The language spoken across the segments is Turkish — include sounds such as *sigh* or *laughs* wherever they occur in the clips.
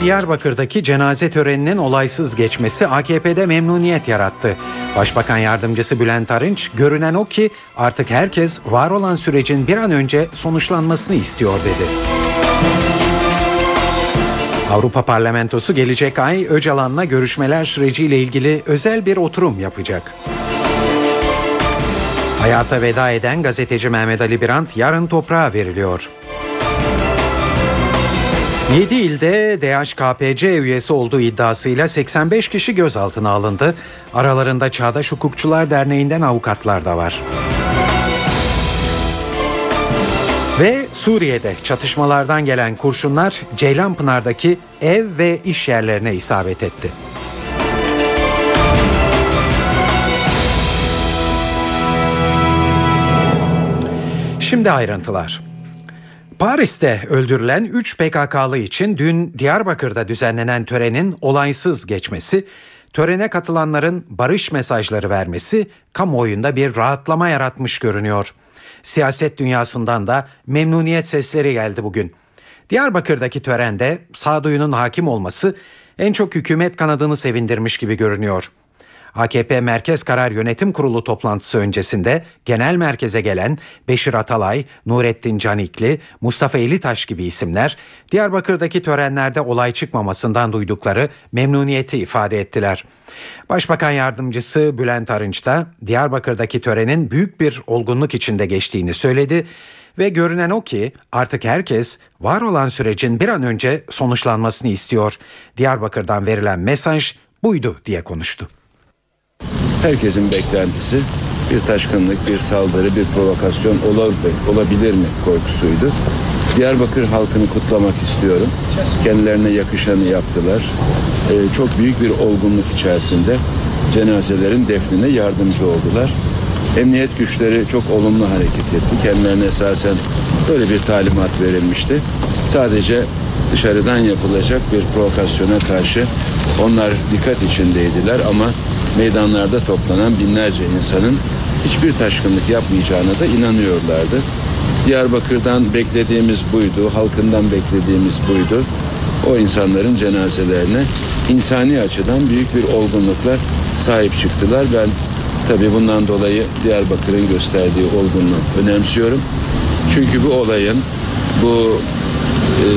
Diyarbakır'daki cenaze töreninin olaysız geçmesi AKP'de memnuniyet yarattı. Başbakan yardımcısı Bülent Arınç, görünen o ki artık herkes var olan sürecin bir an önce sonuçlanmasını istiyor dedi. Avrupa Parlamentosu gelecek ay Öcalan'la görüşmeler süreciyle ilgili özel bir oturum yapacak. Hayata veda eden gazeteci Mehmet Ali Birant yarın toprağa veriliyor. 7 ilde DHKPC üyesi olduğu iddiasıyla 85 kişi gözaltına alındı. Aralarında Çağdaş Hukukçular Derneği'nden avukatlar da var. Ve Suriye'de çatışmalardan gelen kurşunlar Ceylanpınar'daki ev ve iş yerlerine isabet etti. Şimdi ayrıntılar. Paris'te öldürülen 3 PKK'lı için dün Diyarbakır'da düzenlenen törenin olaysız geçmesi, törene katılanların barış mesajları vermesi kamuoyunda bir rahatlama yaratmış görünüyor. Siyaset dünyasından da memnuniyet sesleri geldi bugün. Diyarbakır'daki törende sağduyunun hakim olması en çok hükümet kanadını sevindirmiş gibi görünüyor. AKP Merkez Karar Yönetim Kurulu toplantısı öncesinde genel merkeze gelen Beşir Atalay, Nurettin Canikli, Mustafa Elitaş gibi isimler Diyarbakır'daki törenlerde olay çıkmamasından duydukları memnuniyeti ifade ettiler. Başbakan yardımcısı Bülent Arınç da Diyarbakır'daki törenin büyük bir olgunluk içinde geçtiğini söyledi ve görünen o ki artık herkes var olan sürecin bir an önce sonuçlanmasını istiyor. Diyarbakır'dan verilen mesaj buydu diye konuştu. Herkesin beklentisi bir taşkınlık, bir saldırı, bir provokasyon olabilir mi korkusuydu. Diyarbakır halkını kutlamak istiyorum. Kendilerine yakışanı yaptılar. Ee, çok büyük bir olgunluk içerisinde cenazelerin defnine yardımcı oldular. Emniyet güçleri çok olumlu hareket etti. Kendilerine esasen böyle bir talimat verilmişti. Sadece dışarıdan yapılacak bir provokasyona karşı onlar dikkat içindeydiler ama meydanlarda toplanan binlerce insanın hiçbir taşkınlık yapmayacağına da inanıyorlardı. Diyarbakır'dan beklediğimiz buydu, halkından beklediğimiz buydu. O insanların cenazelerine insani açıdan büyük bir olgunlukla sahip çıktılar. Ben tabi bundan dolayı Diyarbakır'ın gösterdiği olgunluğu önemsiyorum. Çünkü bu olayın bu e,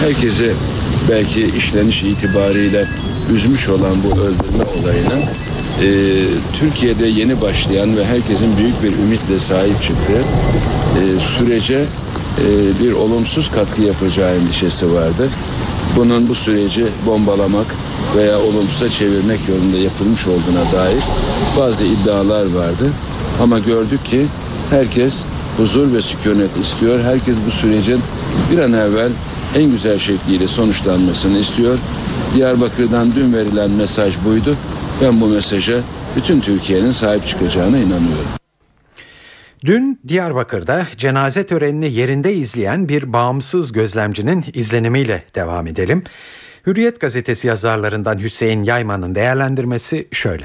herkesi belki işleniş itibariyle üzmüş olan bu öldürme olayının e, Türkiye'de yeni başlayan ve herkesin büyük bir ümitle sahip çıktığı e, sürece e, bir olumsuz katkı yapacağı endişesi vardı. Bunun bu süreci bombalamak veya olumsuza çevirmek yolunda yapılmış olduğuna dair bazı iddialar vardı. Ama gördük ki herkes huzur ve sükunet istiyor. Herkes bu sürecin bir an evvel en güzel şekliyle sonuçlanmasını istiyor. Diyarbakır'dan dün verilen mesaj buydu. Ben bu mesaja bütün Türkiye'nin sahip çıkacağına inanıyorum. Dün Diyarbakır'da cenaze törenini yerinde izleyen bir bağımsız gözlemcinin izlenimiyle devam edelim. Hürriyet gazetesi yazarlarından Hüseyin Yayman'ın değerlendirmesi şöyle.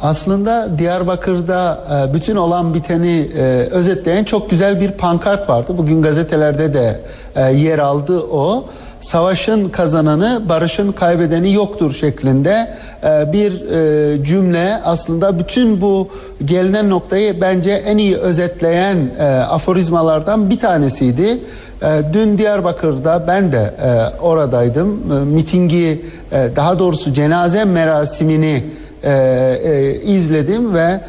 Aslında Diyarbakır'da e, bütün olan biteni e, özetleyen çok güzel bir pankart vardı. Bugün gazetelerde de e, yer aldı o savaşın kazananı, barışın kaybedeni yoktur şeklinde e, bir e, cümle aslında bütün bu gelinen noktayı bence en iyi özetleyen e, aforizmalardan bir tanesiydi. Dün Diyarbakır'da ben de oradaydım. Mitingi daha doğrusu cenaze merasimini izledim ve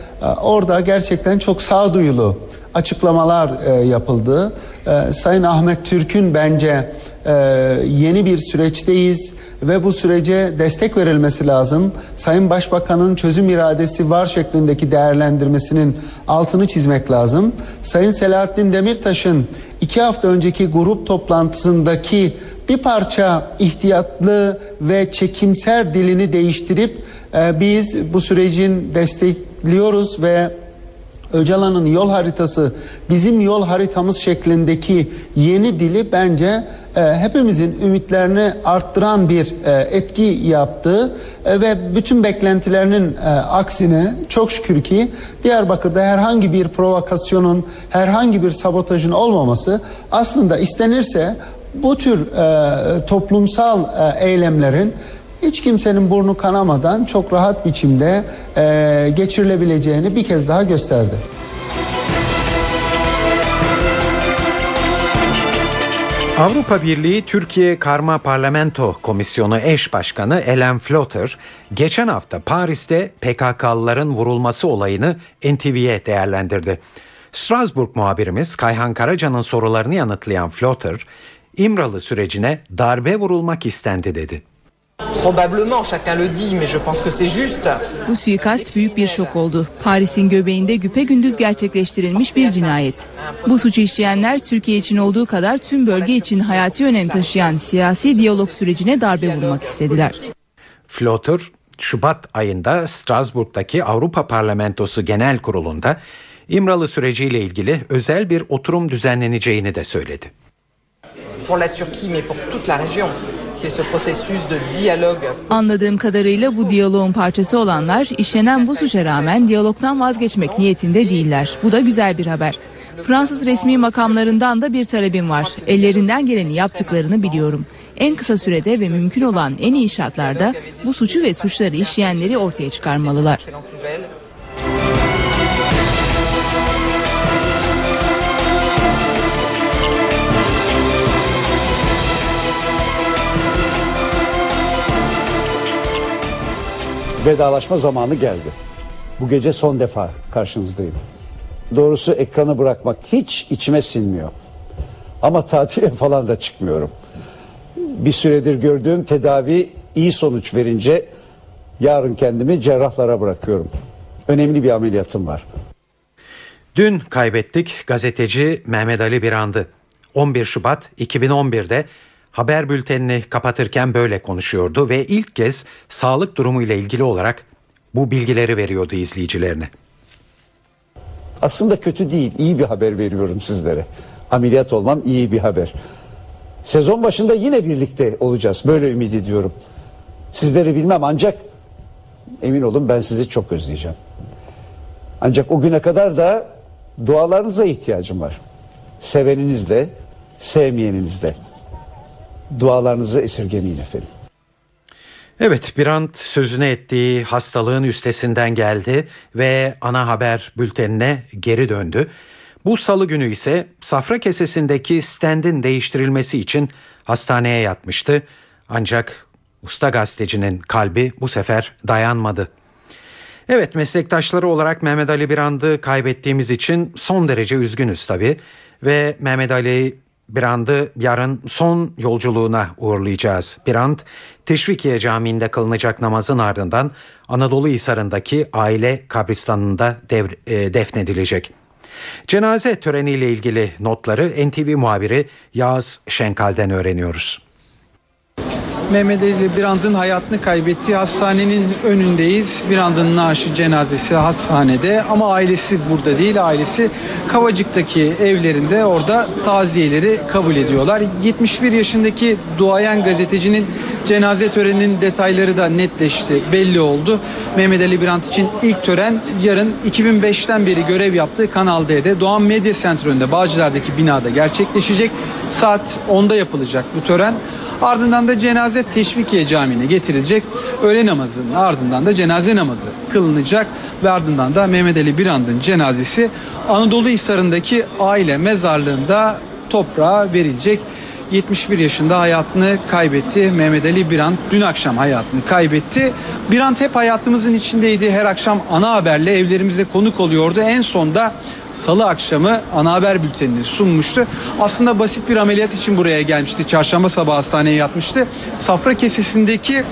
orada gerçekten çok sağduyulu açıklamalar yapıldı. Sayın Ahmet Türk'ün bence e, yeni bir süreçteyiz ve bu sürece destek verilmesi lazım. Sayın Başbakan'ın çözüm iradesi var şeklindeki değerlendirmesinin altını çizmek lazım. Sayın Selahattin Demirtaş'ın iki hafta önceki grup toplantısındaki bir parça ihtiyatlı ve çekimser dilini değiştirip E, biz bu sürecin destekliyoruz ve Öcalan'ın yol haritası bizim yol haritamız şeklindeki yeni dili bence e, hepimizin ümitlerini arttıran bir e, etki yaptı. E, ve bütün beklentilerinin e, aksine çok şükür ki Diyarbakır'da herhangi bir provokasyonun herhangi bir sabotajın olmaması aslında istenirse bu tür e, toplumsal e, eylemlerin hiç kimsenin burnu kanamadan çok rahat biçimde e, geçirilebileceğini bir kez daha gösterdi. Avrupa Birliği Türkiye Karma Parlamento Komisyonu eş başkanı Ellen Flotter geçen hafta Paris'te PKK'lıların vurulması olayını NTV'ye değerlendirdi. Strasbourg muhabirimiz Kayhan Karaca'nın sorularını yanıtlayan Flotter, İmralı sürecine darbe vurulmak istendi dedi. Probablement, chacun le dit, mais je pense que c'est juste. Bu suikast büyük bir şok oldu. Paris'in göbeğinde güpegündüz gerçekleştirilmiş bir cinayet. Bu suçu işleyenler Türkiye için olduğu kadar tüm bölge için hayati önem taşıyan siyasi diyalog sürecine darbe vurmak istediler. Flotter, Şubat ayında Strasbourg'daki Avrupa Parlamentosu Genel Kurulu'nda İmralı süreciyle ilgili özel bir oturum düzenleneceğini de söyledi. Pour la Turquie, mais pour toute la région, Anladığım kadarıyla bu diyaloğun parçası olanlar işlenen bu suça rağmen diyalogtan vazgeçmek niyetinde değiller. Bu da güzel bir haber. Fransız resmi makamlarından da bir talebim var. Ellerinden geleni yaptıklarını biliyorum. En kısa sürede ve mümkün olan en iyi şartlarda bu suçu ve suçları işleyenleri ortaya çıkarmalılar. Vedalaşma zamanı geldi. Bu gece son defa karşınızdayım. Doğrusu ekranı bırakmak hiç içime sinmiyor. Ama tatile *laughs* falan da çıkmıyorum. Bir süredir gördüğüm tedavi iyi sonuç verince yarın kendimi cerrahlara bırakıyorum. Önemli bir ameliyatım var. Dün kaybettik gazeteci Mehmet Ali Birand'ı. 11 Şubat 2011'de haber bültenini kapatırken böyle konuşuyordu ve ilk kez sağlık durumu ile ilgili olarak bu bilgileri veriyordu izleyicilerine. Aslında kötü değil, iyi bir haber veriyorum sizlere. Ameliyat olmam iyi bir haber. Sezon başında yine birlikte olacağız. Böyle ümit ediyorum. Sizleri bilmem ancak emin olun ben sizi çok özleyeceğim. Ancak o güne kadar da dualarınıza ihtiyacım var. Seveninizle, sevmeyeninizle. Dualarınızı esirgemeyin efendim. Evet Birand sözüne ettiği hastalığın üstesinden geldi ve ana haber bültenine geri döndü. Bu salı günü ise safra kesesindeki stendin değiştirilmesi için hastaneye yatmıştı. Ancak usta gazetecinin kalbi bu sefer dayanmadı. Evet meslektaşları olarak Mehmet Ali Birand'ı kaybettiğimiz için son derece üzgünüz tabii. Ve Mehmet Ali Birand'ı yarın son yolculuğuna uğurlayacağız. Birand, Teşvikiye Camii'nde kılınacak namazın ardından Anadolu Hisarı'ndaki aile kabristanında devr- e, defnedilecek. Cenaze töreniyle ilgili notları NTV muhabiri Yağız Şenkal'den öğreniyoruz. Mehmet Ali Birand'ın hayatını kaybettiği hastanenin önündeyiz. Birand'ın naaşı cenazesi hastanede ama ailesi burada değil. Ailesi Kavacık'taki evlerinde orada taziyeleri kabul ediyorlar. 71 yaşındaki duayen gazetecinin cenaze töreninin detayları da netleşti, belli oldu. Mehmet Ali Birand için ilk tören yarın 2005'ten beri görev yaptığı Kanal D'de Doğan Medya Sentrü'nde Bağcılar'daki binada gerçekleşecek. Saat 10'da yapılacak bu tören. Ardından da cenaze Teşvikiye Camii'ne getirilecek. Öğle namazının ardından da cenaze namazı kılınacak ve ardından da Mehmet Ali Birand'ın cenazesi Anadolu Hisarı'ndaki aile mezarlığında toprağa verilecek. 71 yaşında hayatını kaybetti. Mehmet Ali Birant dün akşam hayatını kaybetti. Birant hep hayatımızın içindeydi. Her akşam ana haberle evlerimize konuk oluyordu. En son da salı akşamı ana haber bültenini sunmuştu. Aslında basit bir ameliyat için buraya gelmişti. Çarşamba sabahı hastaneye yatmıştı. Safra kesesindeki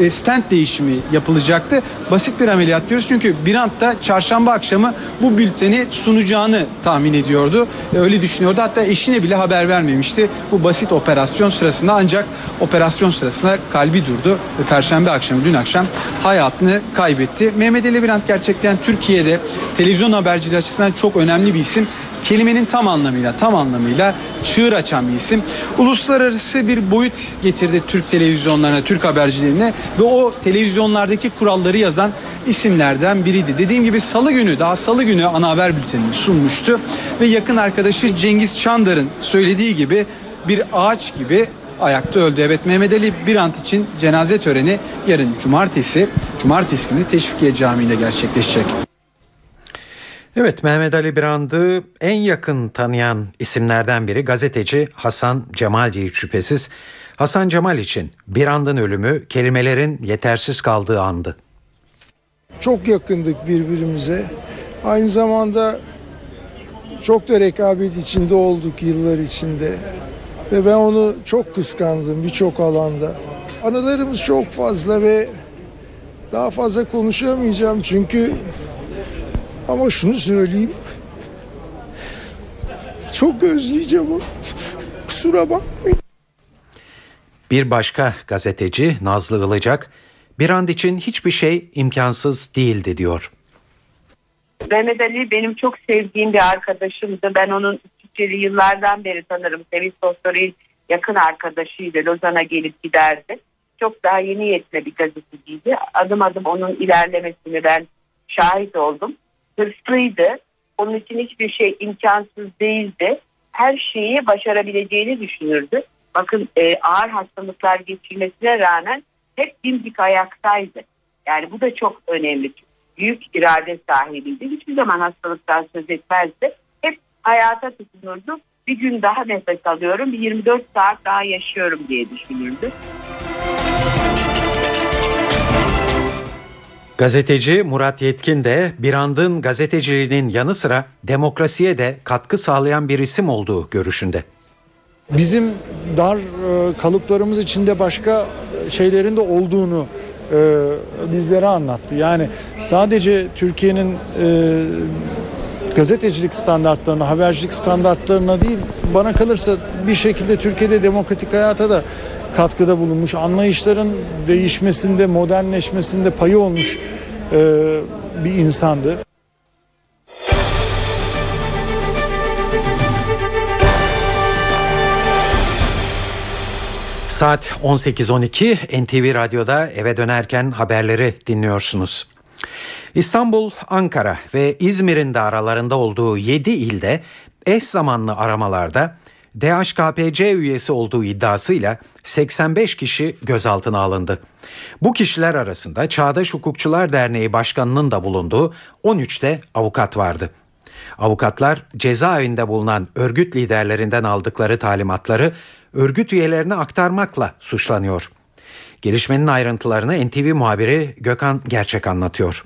e, stent değişimi yapılacaktı. Basit bir ameliyat diyoruz çünkü Birant da çarşamba akşamı bu bülteni sunacağını tahmin ediyordu. E, Öyle düşünüyordu. Hatta eşine bile haber vermemişti bu basit operasyon sırasında ancak operasyon sırasında kalbi durdu ve perşembe akşamı dün akşam hayatını kaybetti. Mehmet Ali Birant gerçekten Türkiye'de televizyon haberciliği açısından çok önemli bir isim. Kelimenin tam anlamıyla tam anlamıyla çığır açan bir isim. Uluslararası bir boyut getirdi Türk televizyonlarına, Türk haberciliğine ve o televizyonlardaki kuralları yazan isimlerden biriydi. Dediğim gibi salı günü daha salı günü ana haber bültenini sunmuştu ve yakın arkadaşı Cengiz Çandar'ın söylediği gibi bir ağaç gibi ayakta öldü. Evet Mehmet Ali Birant için cenaze töreni yarın cumartesi, cumartesi günü Teşvikiye Camii'nde gerçekleşecek. Evet Mehmet Ali Birand'ı en yakın tanıyan isimlerden biri gazeteci Hasan Cemal değil şüphesiz. Hasan Cemal için Birand'ın ölümü kelimelerin yetersiz kaldığı andı. Çok yakındık birbirimize. Aynı zamanda çok da rekabet içinde olduk yıllar içinde. Ve ben onu çok kıskandım birçok alanda. Anılarımız çok fazla ve daha fazla konuşamayacağım çünkü ama şunu söyleyeyim. Çok özleyeceğim onu. Kusura bakmayın. Bir başka gazeteci Nazlı Ilıcak, Birand için hiçbir şey imkansız değildi diyor. Mehmet Ali benim çok sevdiğim bir arkadaşımdı. Ben onun Türkçeli yıllardan beri tanırım. Sevil Sostor'un yakın arkadaşıydı. Lozan'a gelip giderdi. Çok daha yeni yetme bir gazeteciydi. Adım adım onun ilerlemesini ben şahit oldum. Hırslıydı. Onun için hiçbir şey imkansız değildi. Her şeyi başarabileceğini düşünürdü. Bakın e, ağır hastalıklar geçirmesine rağmen hep dimdik ayaktaydı. Yani bu da çok önemli. Büyük irade sahibiydi. Hiçbir zaman hastalıktan söz etmezdi. Hep hayata tutunurdu. Bir gün daha nefes alıyorum, bir 24 saat daha yaşıyorum diye düşünürdü. Gazeteci Murat Yetkin de Birand'ın gazeteciliğinin yanı sıra demokrasiye de katkı sağlayan bir isim olduğu görüşünde. bizim dar e, kalıplarımız içinde başka şeylerin de olduğunu e, bizlere anlattı. Yani sadece Türkiye'nin e, gazetecilik standartlarına, habercilik standartlarına değil bana kalırsa bir şekilde Türkiye'de demokratik hayata da katkıda bulunmuş. Anlayışların değişmesinde, modernleşmesinde payı olmuş e, bir insandı. Saat 18.12 NTV Radyo'da eve dönerken haberleri dinliyorsunuz. İstanbul, Ankara ve İzmir'in de aralarında olduğu 7 ilde eş zamanlı aramalarda DHKPC üyesi olduğu iddiasıyla 85 kişi gözaltına alındı. Bu kişiler arasında Çağdaş Hukukçular Derneği Başkanı'nın da bulunduğu 13'te avukat vardı. Avukatlar cezaevinde bulunan örgüt liderlerinden aldıkları talimatları örgüt üyelerine aktarmakla suçlanıyor. Gelişmenin ayrıntılarını NTV muhabiri Gökhan Gerçek anlatıyor.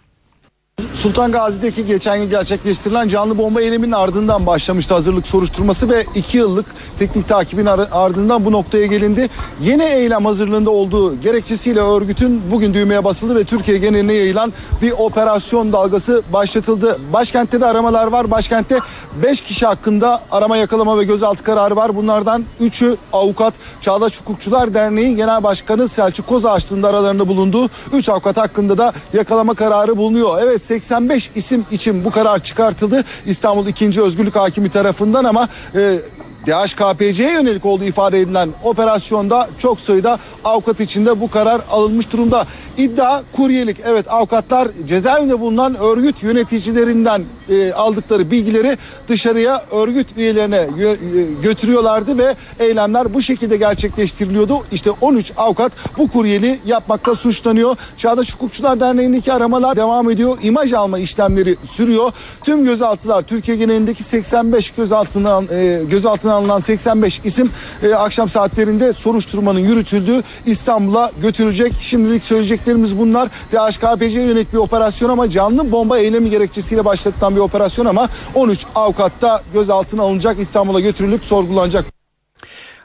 Sultan Gazi'deki geçen yıl gerçekleştirilen canlı bomba eyleminin ardından başlamıştı hazırlık soruşturması ve 2 yıllık teknik takibin ar- ardından bu noktaya gelindi. Yeni eylem hazırlığında olduğu gerekçesiyle örgütün bugün düğmeye basıldı ve Türkiye geneline yayılan bir operasyon dalgası başlatıldı. Başkentte de aramalar var. Başkentte 5 kişi hakkında arama yakalama ve gözaltı kararı var. Bunlardan 3'ü avukat. Çağdaş Hukukçular Derneği Genel Başkanı Selçuk Kozağaçlı'nın da aralarında bulunduğu 3 avukat hakkında da yakalama kararı bulunuyor. Evet 85 isim için bu karar çıkartıldı İstanbul 2. Özgürlük Hakimi tarafından ama e, DHKPC'ye yönelik olduğu ifade edilen operasyonda çok sayıda avukat içinde bu karar alınmış durumda. İddia kuryelik. Evet avukatlar cezaevinde bulunan örgüt yöneticilerinden e, aldıkları bilgileri dışarıya örgüt üyelerine e, götürüyorlardı ve eylemler bu şekilde gerçekleştiriliyordu. İşte 13 avukat bu kuryeli yapmakla suçlanıyor. Çağdaş Hukukçular Derneği'ndeki aramalar devam ediyor. İmaj alma işlemleri sürüyor. Tüm gözaltılar Türkiye genelindeki 85 gözaltına e, gözaltına alınan 85 isim e, akşam saatlerinde soruşturmanın yürütüldüğü İstanbul'a götürülecek. Şimdilik söyleyeceklerimiz bunlar. DHKPC'ye yönelik bir operasyon ama canlı bomba eylemi gerekçesiyle başlatılan bir operasyon ama 13 avukat da gözaltına alınacak İstanbul'a götürülüp sorgulanacak.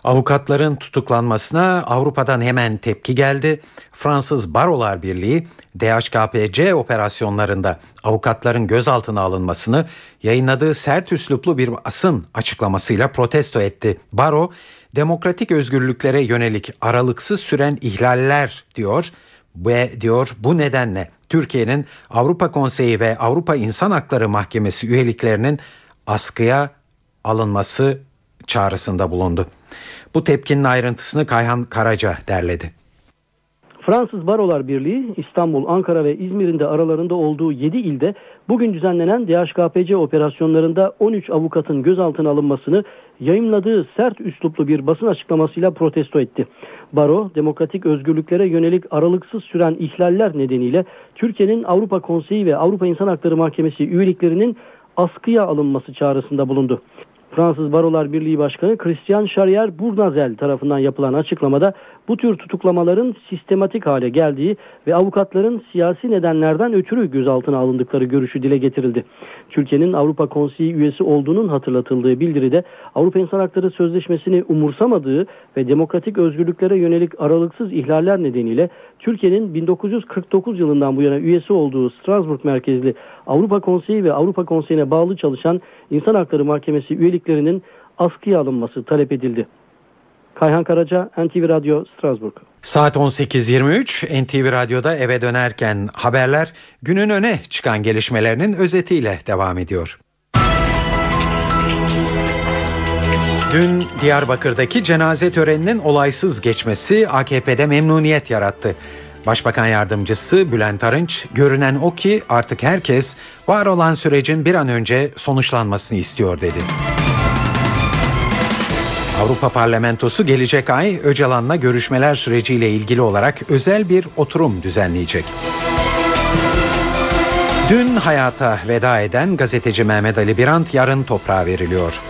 Avukatların tutuklanmasına Avrupa'dan hemen tepki geldi. Fransız Barolar Birliği DHKPC operasyonlarında avukatların gözaltına alınmasını yayınladığı sert üsluplu bir basın açıklamasıyla protesto etti. Baro, demokratik özgürlüklere yönelik aralıksız süren ihlaller diyor ve diyor bu nedenle Türkiye'nin Avrupa Konseyi ve Avrupa İnsan Hakları Mahkemesi üyeliklerinin askıya alınması çağrısında bulundu. Bu tepkinin ayrıntısını Kayhan Karaca derledi. Fransız Barolar Birliği İstanbul, Ankara ve İzmir'in de aralarında olduğu 7 ilde bugün düzenlenen DHKPC operasyonlarında 13 avukatın gözaltına alınmasını yayınladığı sert üsluplu bir basın açıklamasıyla protesto etti. Baro, demokratik özgürlüklere yönelik aralıksız süren ihlaller nedeniyle Türkiye'nin Avrupa Konseyi ve Avrupa İnsan Hakları Mahkemesi üyeliklerinin askıya alınması çağrısında bulundu. Fransız Barolar Birliği Başkanı Christian Charrier Bournazel tarafından yapılan açıklamada bu tür tutuklamaların sistematik hale geldiği ve avukatların siyasi nedenlerden ötürü gözaltına alındıkları görüşü dile getirildi. Türkiye'nin Avrupa Konseyi üyesi olduğunun hatırlatıldığı bildiride Avrupa İnsan Hakları Sözleşmesi'ni umursamadığı ve demokratik özgürlüklere yönelik aralıksız ihlaller nedeniyle Türkiye'nin 1949 yılından bu yana üyesi olduğu Strasbourg merkezli Avrupa Konseyi ve Avrupa Konseyi'ne bağlı çalışan İnsan Hakları Mahkemesi üyeliklerinin askıya alınması talep edildi. Kayhan Karaca, NTV Radyo, Strasbourg. Saat 18.23 NTV Radyo'da eve dönerken haberler günün öne çıkan gelişmelerinin özetiyle devam ediyor. Dün Diyarbakır'daki cenaze töreninin olaysız geçmesi AKP'de memnuniyet yarattı. Başbakan yardımcısı Bülent Arınç, görünen o ki artık herkes var olan sürecin bir an önce sonuçlanmasını istiyor dedi. Avrupa Parlamentosu gelecek ay Öcalan'la görüşmeler süreciyle ilgili olarak özel bir oturum düzenleyecek. Dün hayata veda eden gazeteci Mehmet Ali Birant yarın toprağa veriliyor.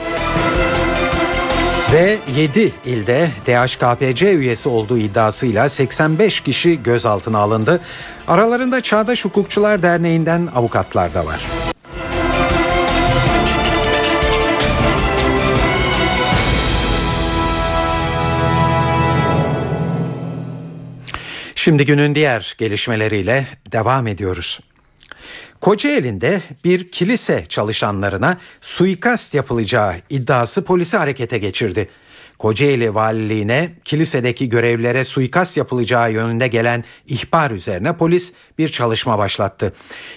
Ve 7 ilde DHKPC üyesi olduğu iddiasıyla 85 kişi gözaltına alındı. Aralarında Çağdaş Hukukçular Derneği'nden avukatlar da var. Şimdi günün diğer gelişmeleriyle devam ediyoruz. Kocaeli'nde bir kilise çalışanlarına suikast yapılacağı iddiası polisi harekete geçirdi. Kocaeli Valiliğine kilisedeki görevlilere suikast yapılacağı yönünde gelen ihbar üzerine polis bir çalışma başlattı.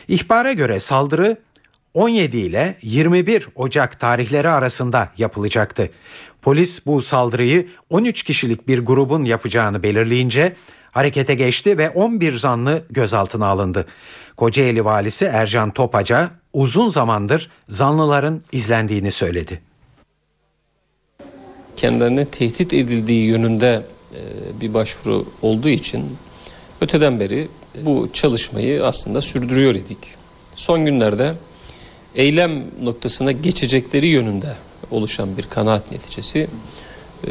İhbara göre saldırı 17 ile 21 Ocak tarihleri arasında yapılacaktı. Polis bu saldırıyı 13 kişilik bir grubun yapacağını belirleyince harekete geçti ve 11 zanlı gözaltına alındı. Kocaeli valisi Ercan Topaca uzun zamandır zanlıların izlendiğini söyledi. Kendilerine tehdit edildiği yönünde e, bir başvuru olduğu için öteden beri bu çalışmayı aslında sürdürüyor idik. Son günlerde eylem noktasına geçecekleri yönünde oluşan bir kanaat neticesi e,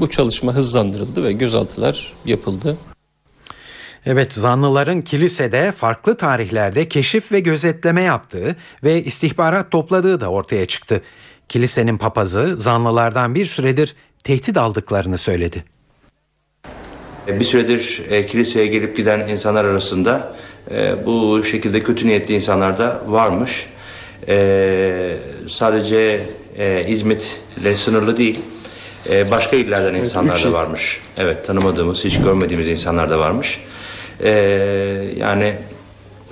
bu çalışma hızlandırıldı ve gözaltılar yapıldı. Evet zanlıların kilisede farklı tarihlerde keşif ve gözetleme yaptığı ve istihbarat topladığı da ortaya çıktı. Kilisenin papazı zanlılardan bir süredir tehdit aldıklarını söyledi. Bir süredir e, kiliseye gelip giden insanlar arasında e, bu şekilde kötü niyetli insanlar da varmış. E, sadece e, İzmit'le sınırlı değil, e, başka illerden insanlar da varmış. Evet tanımadığımız, hiç görmediğimiz insanlar da varmış. Ee, yani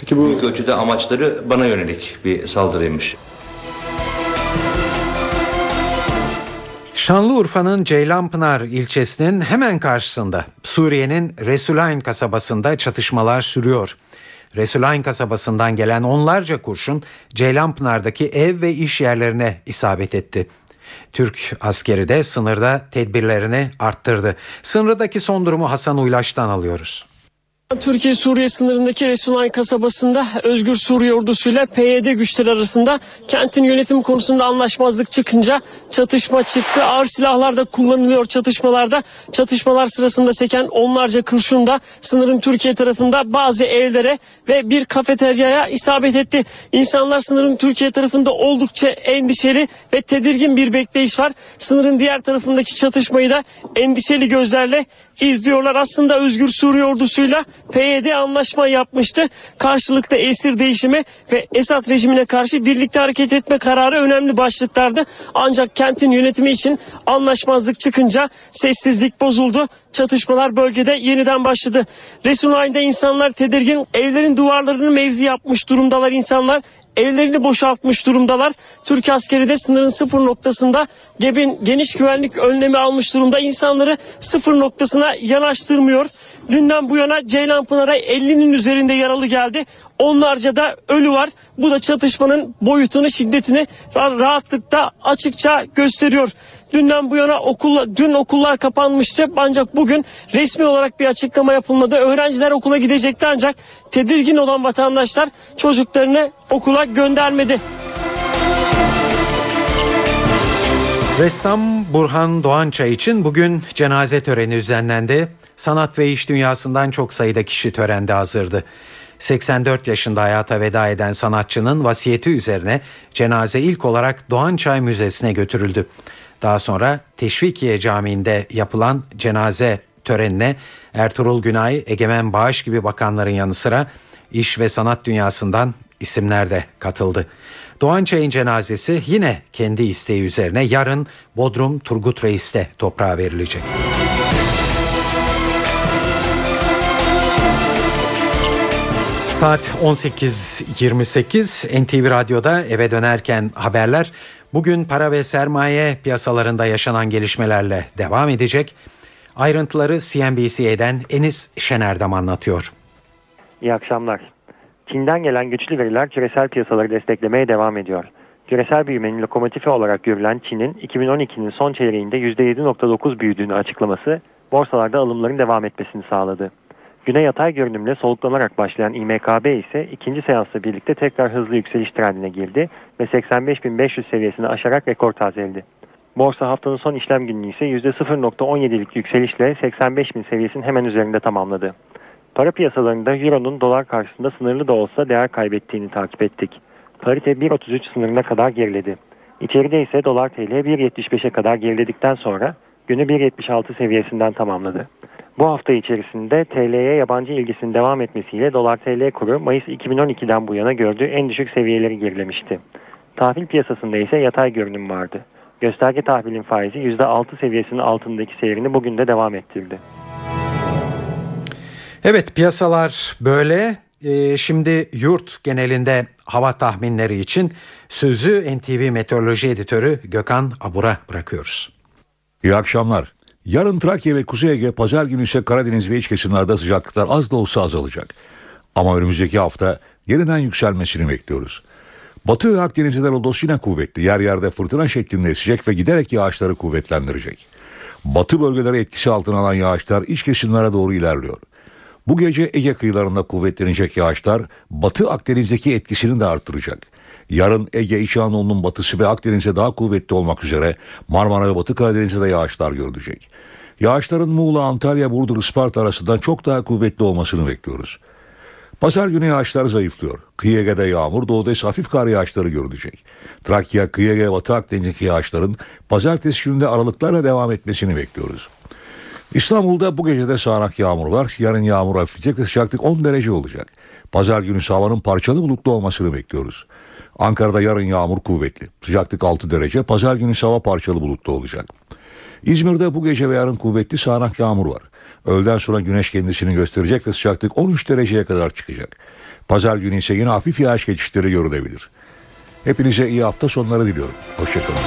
Peki bu... büyük ölçüde amaçları bana yönelik bir saldırıymış. Şanlıurfa'nın Ceylanpınar ilçesinin hemen karşısında Suriye'nin Resulayn kasabasında çatışmalar sürüyor. Resulayn kasabasından gelen onlarca kurşun Ceylanpınar'daki ev ve iş yerlerine isabet etti. Türk askeri de sınırda tedbirlerini arttırdı. Sınırdaki son durumu Hasan Uylaş'tan alıyoruz. Türkiye-Suriye sınırındaki Resulay kasabasında Özgür Suriye ordusuyla PYD güçleri arasında kentin yönetim konusunda anlaşmazlık çıkınca çatışma çıktı. Ağır silahlar da kullanılıyor çatışmalarda. Çatışmalar sırasında seken onlarca kurşun da sınırın Türkiye tarafında bazı evlere ve bir kafeteryaya isabet etti. İnsanlar sınırın Türkiye tarafında oldukça endişeli ve tedirgin bir bekleyiş var. Sınırın diğer tarafındaki çatışmayı da endişeli gözlerle izliyorlar. Aslında Özgür Suriye ordusuyla PYD anlaşma yapmıştı. Karşılıklı esir değişimi ve Esad rejimine karşı birlikte hareket etme kararı önemli başlıklardı. Ancak kentin yönetimi için anlaşmazlık çıkınca sessizlik bozuldu. Çatışmalar bölgede yeniden başladı. Resulayn'da insanlar tedirgin, evlerin duvarlarını mevzi yapmış durumdalar insanlar evlerini boşaltmış durumdalar. Türk askeri de sınırın sıfır noktasında gebin geniş güvenlik önlemi almış durumda. İnsanları sıfır noktasına yanaştırmıyor. Dünden bu yana Ceylanpınar'a 50'nin üzerinde yaralı geldi. Onlarca da ölü var. Bu da çatışmanın boyutunu, şiddetini rahatlıkta açıkça gösteriyor. Dünden bu yana okul, dün okullar kapanmıştı ancak bugün resmi olarak bir açıklama yapılmadı. Öğrenciler okula gidecekti ancak tedirgin olan vatandaşlar çocuklarını okula göndermedi. Ressam Burhan Doğançay için bugün cenaze töreni düzenlendi. Sanat ve iş dünyasından çok sayıda kişi törende hazırdı. 84 yaşında hayata veda eden sanatçının vasiyeti üzerine cenaze ilk olarak Doğançay Müzesi'ne götürüldü. Daha sonra Teşvikiye Camii'nde yapılan cenaze törenine Ertuğrul Günay, Egemen Bağış gibi bakanların yanı sıra iş ve sanat dünyasından isimler de katıldı. Doğan Çay'ın cenazesi yine kendi isteği üzerine yarın Bodrum Turgut Reis'te toprağa verilecek. Saat 18.28 NTV Radyo'da eve dönerken haberler bugün para ve sermaye piyasalarında yaşanan gelişmelerle devam edecek. Ayrıntıları CNBC'den Enis Şenerdam anlatıyor. İyi akşamlar. Çin'den gelen güçlü veriler küresel piyasaları desteklemeye devam ediyor. Küresel büyümenin lokomotifi olarak görülen Çin'in 2012'nin son çeyreğinde %7.9 büyüdüğünü açıklaması borsalarda alımların devam etmesini sağladı. Güne yatay görünümle soluklanarak başlayan İMKB ise ikinci seansla birlikte tekrar hızlı yükseliş trendine girdi ve 85.500 seviyesini aşarak rekor tazeledi. Borsa haftanın son işlem gününü ise %0.17'lik yükselişle 85.000 seviyesinin hemen üzerinde tamamladı. Para piyasalarında Euro'nun dolar karşısında sınırlı da olsa değer kaybettiğini takip ettik. Parite 1.33 sınırına kadar geriledi. İçeride ise dolar TL 1.75'e kadar geriledikten sonra günü 1.76 seviyesinden tamamladı. Bu hafta içerisinde TL'ye yabancı ilgisinin devam etmesiyle dolar TL kuru Mayıs 2012'den bu yana gördüğü en düşük seviyeleri gerilemişti. Tahvil piyasasında ise yatay görünüm vardı. Gösterge tahvilin faizi %6 seviyesinin altındaki seyrini bugün de devam ettirdi. Evet piyasalar böyle. Ee, şimdi yurt genelinde hava tahminleri için sözü NTV Meteoroloji Editörü Gökhan Abur'a bırakıyoruz. İyi akşamlar. Yarın Trakya ve Kuzey Ege, pazar günü ise Karadeniz ve iç kesimlerde sıcaklıklar az da olsa azalacak. Ama önümüzdeki hafta yeniden yükselmesini bekliyoruz. Batı ve Akdeniz'de lodos yine kuvvetli. Yer yerde fırtına şeklinde esecek ve giderek yağışları kuvvetlendirecek. Batı bölgeleri etkisi altına alan yağışlar iç kesimlere doğru ilerliyor. Bu gece Ege kıyılarında kuvvetlenecek yağışlar Batı Akdeniz'deki etkisini de arttıracak. Yarın Ege, İç Anadolu'nun batısı ve Akdeniz'e daha kuvvetli olmak üzere Marmara ve Batı Karadeniz'de de yağışlar görülecek. Yağışların Muğla, Antalya, Burdur, Isparta arasından çok daha kuvvetli olmasını bekliyoruz. Pazar günü yağışlar zayıflıyor. Kıyı Ege'de yağmur, doğuda ise hafif kar yağışları görülecek. Trakya, Kıyı Ege, Batı Akdeniz'deki yağışların pazartesi gününde aralıklarla devam etmesini bekliyoruz. İstanbul'da bu gecede sağanak yağmur var. Yarın yağmur hafifleyecek ve sıcaklık 10 derece olacak. Pazar günü havanın parçalı bulutlu olmasını bekliyoruz. Ankara'da yarın yağmur kuvvetli. Sıcaklık 6 derece. Pazar günü hava parçalı bulutlu olacak. İzmir'de bu gece ve yarın kuvvetli sağanak yağmur var. Öğleden sonra güneş kendisini gösterecek ve sıcaklık 13 dereceye kadar çıkacak. Pazar günü ise yine hafif yağış geçişleri görülebilir. Hepinize iyi hafta sonları diliyorum. Hoşçakalın.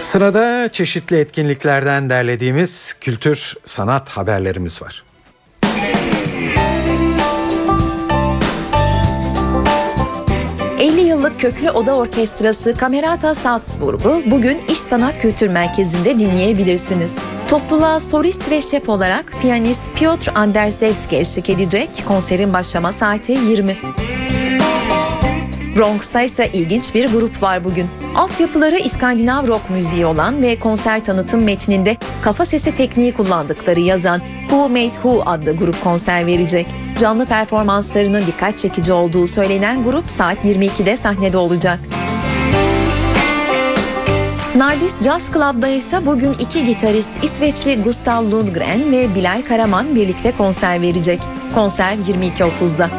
Sırada çeşitli etkinliklerden derlediğimiz kültür sanat haberlerimiz var. 50 yıllık Köklü Oda Orkestrası Camerata Salzburg'u bugün İş Sanat Kültür Merkezi'nde dinleyebilirsiniz. Topluluğa solist ve şef olarak piyanist Piotr Andersevski eşlik edecek. Konserin başlama saati 20. Bronx'ta ise ilginç bir grup var bugün. Altyapıları İskandinav rock müziği olan ve konser tanıtım metninde kafa sesi tekniği kullandıkları yazan Who Made Who adlı grup konser verecek. Canlı performanslarının dikkat çekici olduğu söylenen grup saat 22'de sahnede olacak. Nardis Jazz Club'da ise bugün iki gitarist İsveçli Gustav Lundgren ve Bilal Karaman birlikte konser verecek. Konser 22.30'da.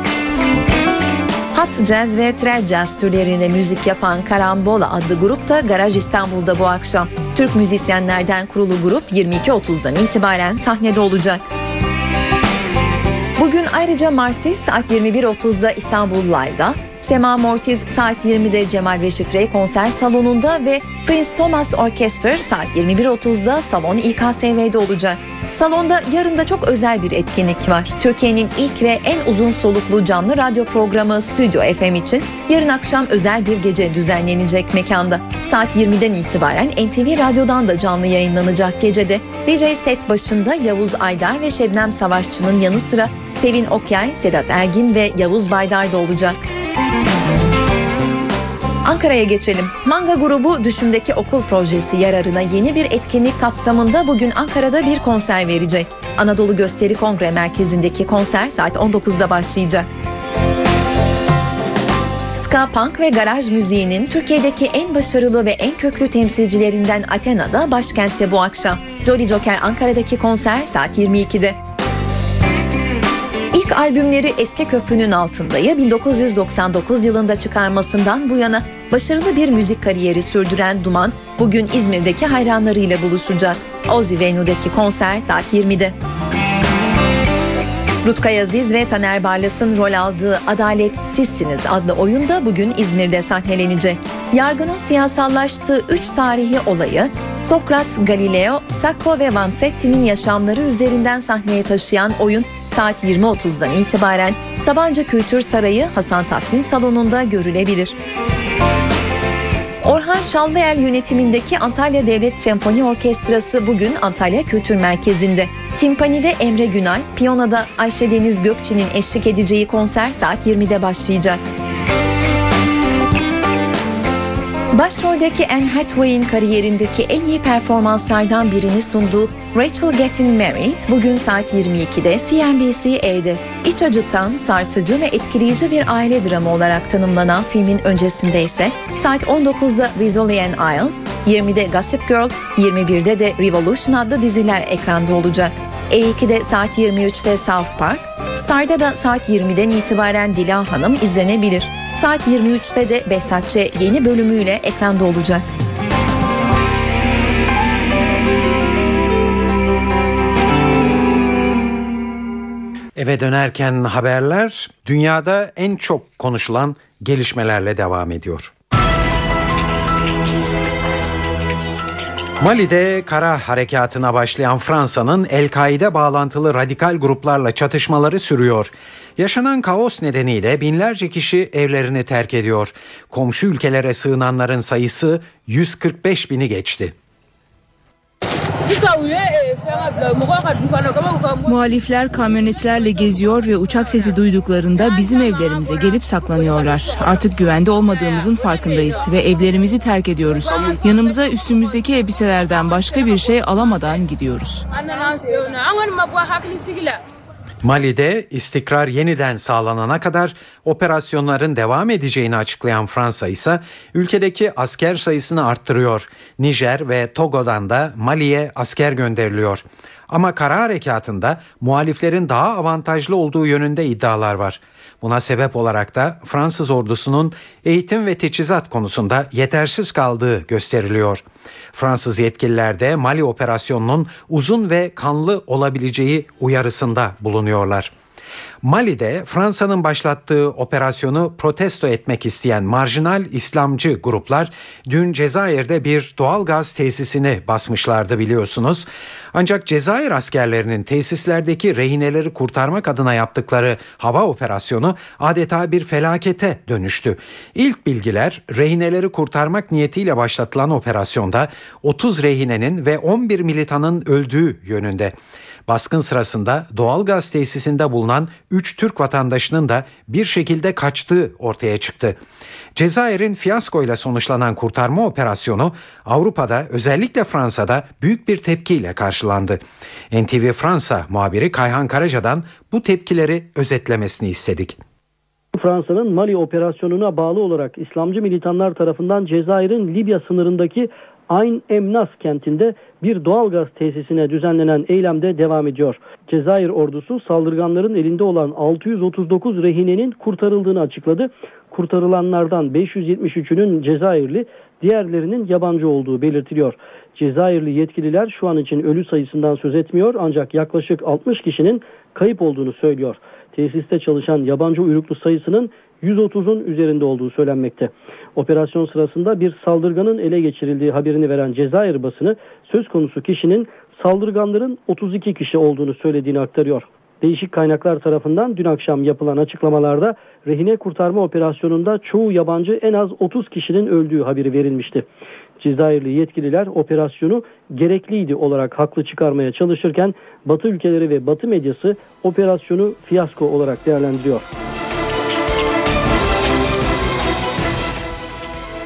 Hot Jazz ve Trad Jazz türlerinde müzik yapan Karambola adlı grup da Garaj İstanbul'da bu akşam. Türk müzisyenlerden kurulu grup 22.30'dan itibaren sahnede olacak. Bugün ayrıca Marsis saat 21.30'da İstanbul Live'da, Sema Mortiz saat 20'de Cemal Reşit Rey konser salonunda ve Prince Thomas Orchestra saat 21.30'da Salon İKSV'de olacak. Salonda yarın da çok özel bir etkinlik var. Türkiye'nin ilk ve en uzun soluklu canlı radyo programı Stüdyo FM için yarın akşam özel bir gece düzenlenecek mekanda. Saat 20'den itibaren NTV Radyo'dan da canlı yayınlanacak gecede. DJ set başında Yavuz Aydar ve Şebnem Savaşçı'nın yanı sıra Sevin Okyay, Sedat Ergin ve Yavuz Baydar da olacak. Ankara'ya geçelim. Manga grubu Düşümdeki Okul Projesi yararına yeni bir etkinlik kapsamında bugün Ankara'da bir konser verecek. Anadolu Gösteri Kongre Merkezi'ndeki konser saat 19'da başlayacak. Ska punk ve garaj müziğinin Türkiye'deki en başarılı ve en köklü temsilcilerinden Athena'da başkentte bu akşam. Jolly Joker Ankara'daki konser saat 22'de. Albümleri Eski Köprünün Altında'yı 1999 yılında çıkarmasından bu yana başarılı bir müzik kariyeri sürdüren Duman bugün İzmir'deki hayranlarıyla buluşacak. Ozzy Venue'deki konser saat 20'de. Rutkay Aziz ve Taner Barlas'ın rol aldığı Adalet Sizsiniz adlı oyunda bugün İzmir'de sahnelenecek. Yargının siyasallaştığı üç tarihi olayı Sokrat, Galileo, Sacco ve Vanzetti'nin yaşamları üzerinden sahneye taşıyan oyun saat 20.30'dan itibaren Sabancı Kültür Sarayı Hasan Tahsin Salonu'nda görülebilir. Orhan Şallıel yönetimindeki Antalya Devlet Senfoni Orkestrası bugün Antalya Kültür Merkezi'nde. Timpani'de Emre Günay, piyanoda Ayşe Deniz Gökçe'nin eşlik edeceği konser saat 20'de başlayacak. Başroldeki Anne Hathaway'in kariyerindeki en iyi performanslardan birini sunduğu Rachel Getting Married bugün saat 22'de CNBC-E'de. İç acıtan, sarsıcı ve etkileyici bir aile dramı olarak tanımlanan filmin öncesinde ise saat 19'da Rizzoli Isles, 20'de Gossip Girl, 21'de de Revolution adlı diziler ekranda olacak. E2'de saat 23'te South Park, Star'da da saat 20'den itibaren Dila Hanım izlenebilir. Saat 23'te de Behzatçı yeni bölümüyle ekranda olacak. Eve dönerken haberler dünyada en çok konuşulan gelişmelerle devam ediyor. Mali'de kara harekatına başlayan Fransa'nın El-Kaide bağlantılı radikal gruplarla çatışmaları sürüyor. Yaşanan kaos nedeniyle binlerce kişi evlerini terk ediyor. Komşu ülkelere sığınanların sayısı 145 bini geçti. Muhalifler kamyonetlerle geziyor ve uçak sesi duyduklarında bizim evlerimize gelip saklanıyorlar. Artık güvende olmadığımızın farkındayız ve evlerimizi terk ediyoruz. Yanımıza üstümüzdeki elbiselerden başka bir şey alamadan gidiyoruz. Mali'de istikrar yeniden sağlanana kadar operasyonların devam edeceğini açıklayan Fransa ise ülkedeki asker sayısını arttırıyor. Nijer ve Togo'dan da Mali'ye asker gönderiliyor. Ama kara harekatında muhaliflerin daha avantajlı olduğu yönünde iddialar var. Buna sebep olarak da Fransız ordusunun eğitim ve teçhizat konusunda yetersiz kaldığı gösteriliyor. Fransız yetkililer de Mali operasyonunun uzun ve kanlı olabileceği uyarısında bulunuyorlar. Mali'de Fransa'nın başlattığı operasyonu protesto etmek isteyen marjinal İslamcı gruplar dün Cezayir'de bir doğal gaz tesisini basmışlardı biliyorsunuz. Ancak Cezayir askerlerinin tesislerdeki rehineleri kurtarmak adına yaptıkları hava operasyonu adeta bir felakete dönüştü. İlk bilgiler rehineleri kurtarmak niyetiyle başlatılan operasyonda 30 rehinenin ve 11 militanın öldüğü yönünde. Baskın sırasında doğal gaz tesisinde bulunan 3 Türk vatandaşının da bir şekilde kaçtığı ortaya çıktı. Cezayir'in fiyaskoyla sonuçlanan kurtarma operasyonu Avrupa'da özellikle Fransa'da büyük bir tepkiyle karşılandı. NTV Fransa muhabiri Kayhan Karaca'dan bu tepkileri özetlemesini istedik. Fransa'nın Mali operasyonuna bağlı olarak İslamcı militanlar tarafından Cezayir'in Libya sınırındaki Ayn Emnas kentinde bir doğalgaz tesisine düzenlenen eylemde devam ediyor. Cezayir ordusu saldırganların elinde olan 639 rehinenin kurtarıldığını açıkladı. Kurtarılanlardan 573'ünün Cezayirli, diğerlerinin yabancı olduğu belirtiliyor. Cezayirli yetkililer şu an için ölü sayısından söz etmiyor ancak yaklaşık 60 kişinin kayıp olduğunu söylüyor. Tesiste çalışan yabancı uyruklu sayısının 130'un üzerinde olduğu söylenmekte. Operasyon sırasında bir saldırganın ele geçirildiği haberini veren Cezayir basını söz konusu kişinin saldırganların 32 kişi olduğunu söylediğini aktarıyor. Değişik kaynaklar tarafından dün akşam yapılan açıklamalarda rehine kurtarma operasyonunda çoğu yabancı en az 30 kişinin öldüğü haberi verilmişti. Cezayirli yetkililer operasyonu gerekliydi olarak haklı çıkarmaya çalışırken Batı ülkeleri ve Batı medyası operasyonu fiyasko olarak değerlendiriyor.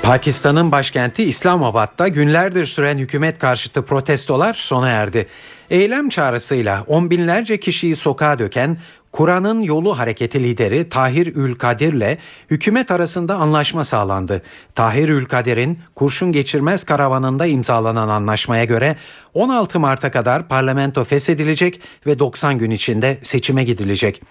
Pakistan'ın başkenti İslamabad'da günlerdir süren hükümet karşıtı protestolar sona erdi. Eylem çağrısıyla on binlerce kişiyi sokağa döken Kur'an'ın yolu hareketi lideri Tahir Ülkadir'le hükümet arasında anlaşma sağlandı. Tahir Ülkadir'in kurşun geçirmez karavanında imzalanan anlaşmaya göre 16 Mart'a kadar parlamento feshedilecek ve 90 gün içinde seçime gidilecek.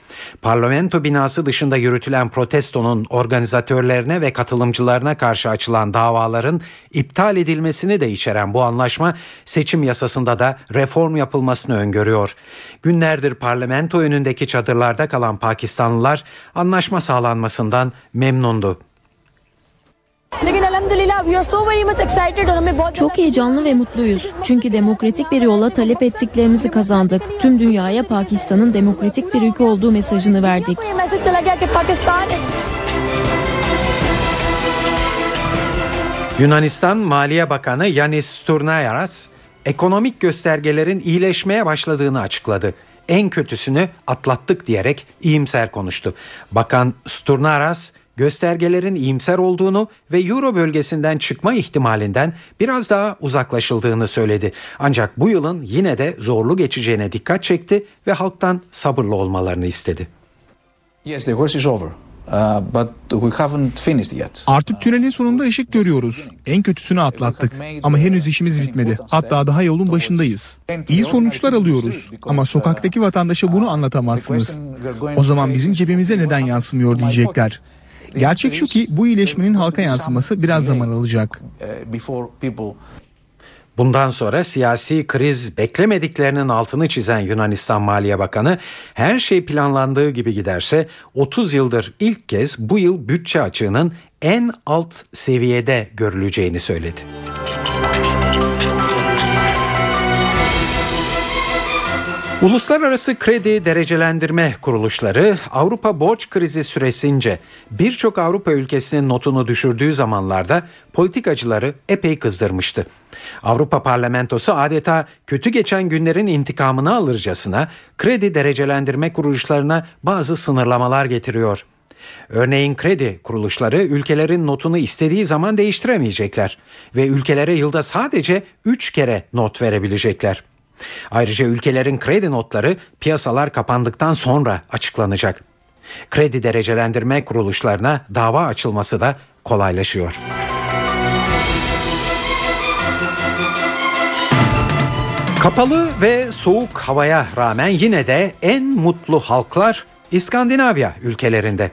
Parlamento binası dışında yürütülen protestonun organizatörlerine ve katılımcılarına karşı açılan davaların iptal edilmesini de içeren bu anlaşma seçim yasasında da reform yapılmasını öngörüyor. Günlerdir parlamento önündeki çadırlarda kalan Pakistanlılar anlaşma sağlanmasından memnundu. Çok heyecanlı ve mutluyuz. Çünkü demokratik bir yolla talep ettiklerimizi kazandık. Tüm dünyaya Pakistan'ın demokratik bir ülke olduğu mesajını verdik. Yunanistan Maliye Bakanı Yanis Sturnayaras ekonomik göstergelerin iyileşmeye başladığını açıkladı. En kötüsünü atlattık diyerek iyimser konuştu. Bakan Sturnaras göstergelerin iyimser olduğunu ve Euro bölgesinden çıkma ihtimalinden biraz daha uzaklaşıldığını söyledi. Ancak bu yılın yine de zorlu geçeceğine dikkat çekti ve halktan sabırlı olmalarını istedi. Yes, the worst is over. Uh, but we haven't finished yet. Artık tünelin sonunda ışık görüyoruz. En kötüsünü atlattık. Ama henüz işimiz bitmedi. Hatta daha yolun başındayız. İyi sonuçlar alıyoruz. Ama sokaktaki vatandaşa bunu anlatamazsınız. O zaman bizim cebimize neden yansımıyor diyecekler. Gerçek şu ki bu iyileşmenin halka yansıması biraz zaman alacak. Bundan sonra siyasi kriz beklemediklerinin altını çizen Yunanistan Maliye Bakanı her şey planlandığı gibi giderse 30 yıldır ilk kez bu yıl bütçe açığının en alt seviyede görüleceğini söyledi. Uluslararası kredi derecelendirme kuruluşları Avrupa borç krizi süresince birçok Avrupa ülkesinin notunu düşürdüğü zamanlarda politikacıları epey kızdırmıştı. Avrupa Parlamentosu adeta kötü geçen günlerin intikamını alırcasına kredi derecelendirme kuruluşlarına bazı sınırlamalar getiriyor. Örneğin kredi kuruluşları ülkelerin notunu istediği zaman değiştiremeyecekler ve ülkelere yılda sadece 3 kere not verebilecekler. Ayrıca ülkelerin kredi notları piyasalar kapandıktan sonra açıklanacak. Kredi derecelendirme kuruluşlarına dava açılması da kolaylaşıyor. Kapalı ve soğuk havaya rağmen yine de en mutlu halklar İskandinavya ülkelerinde.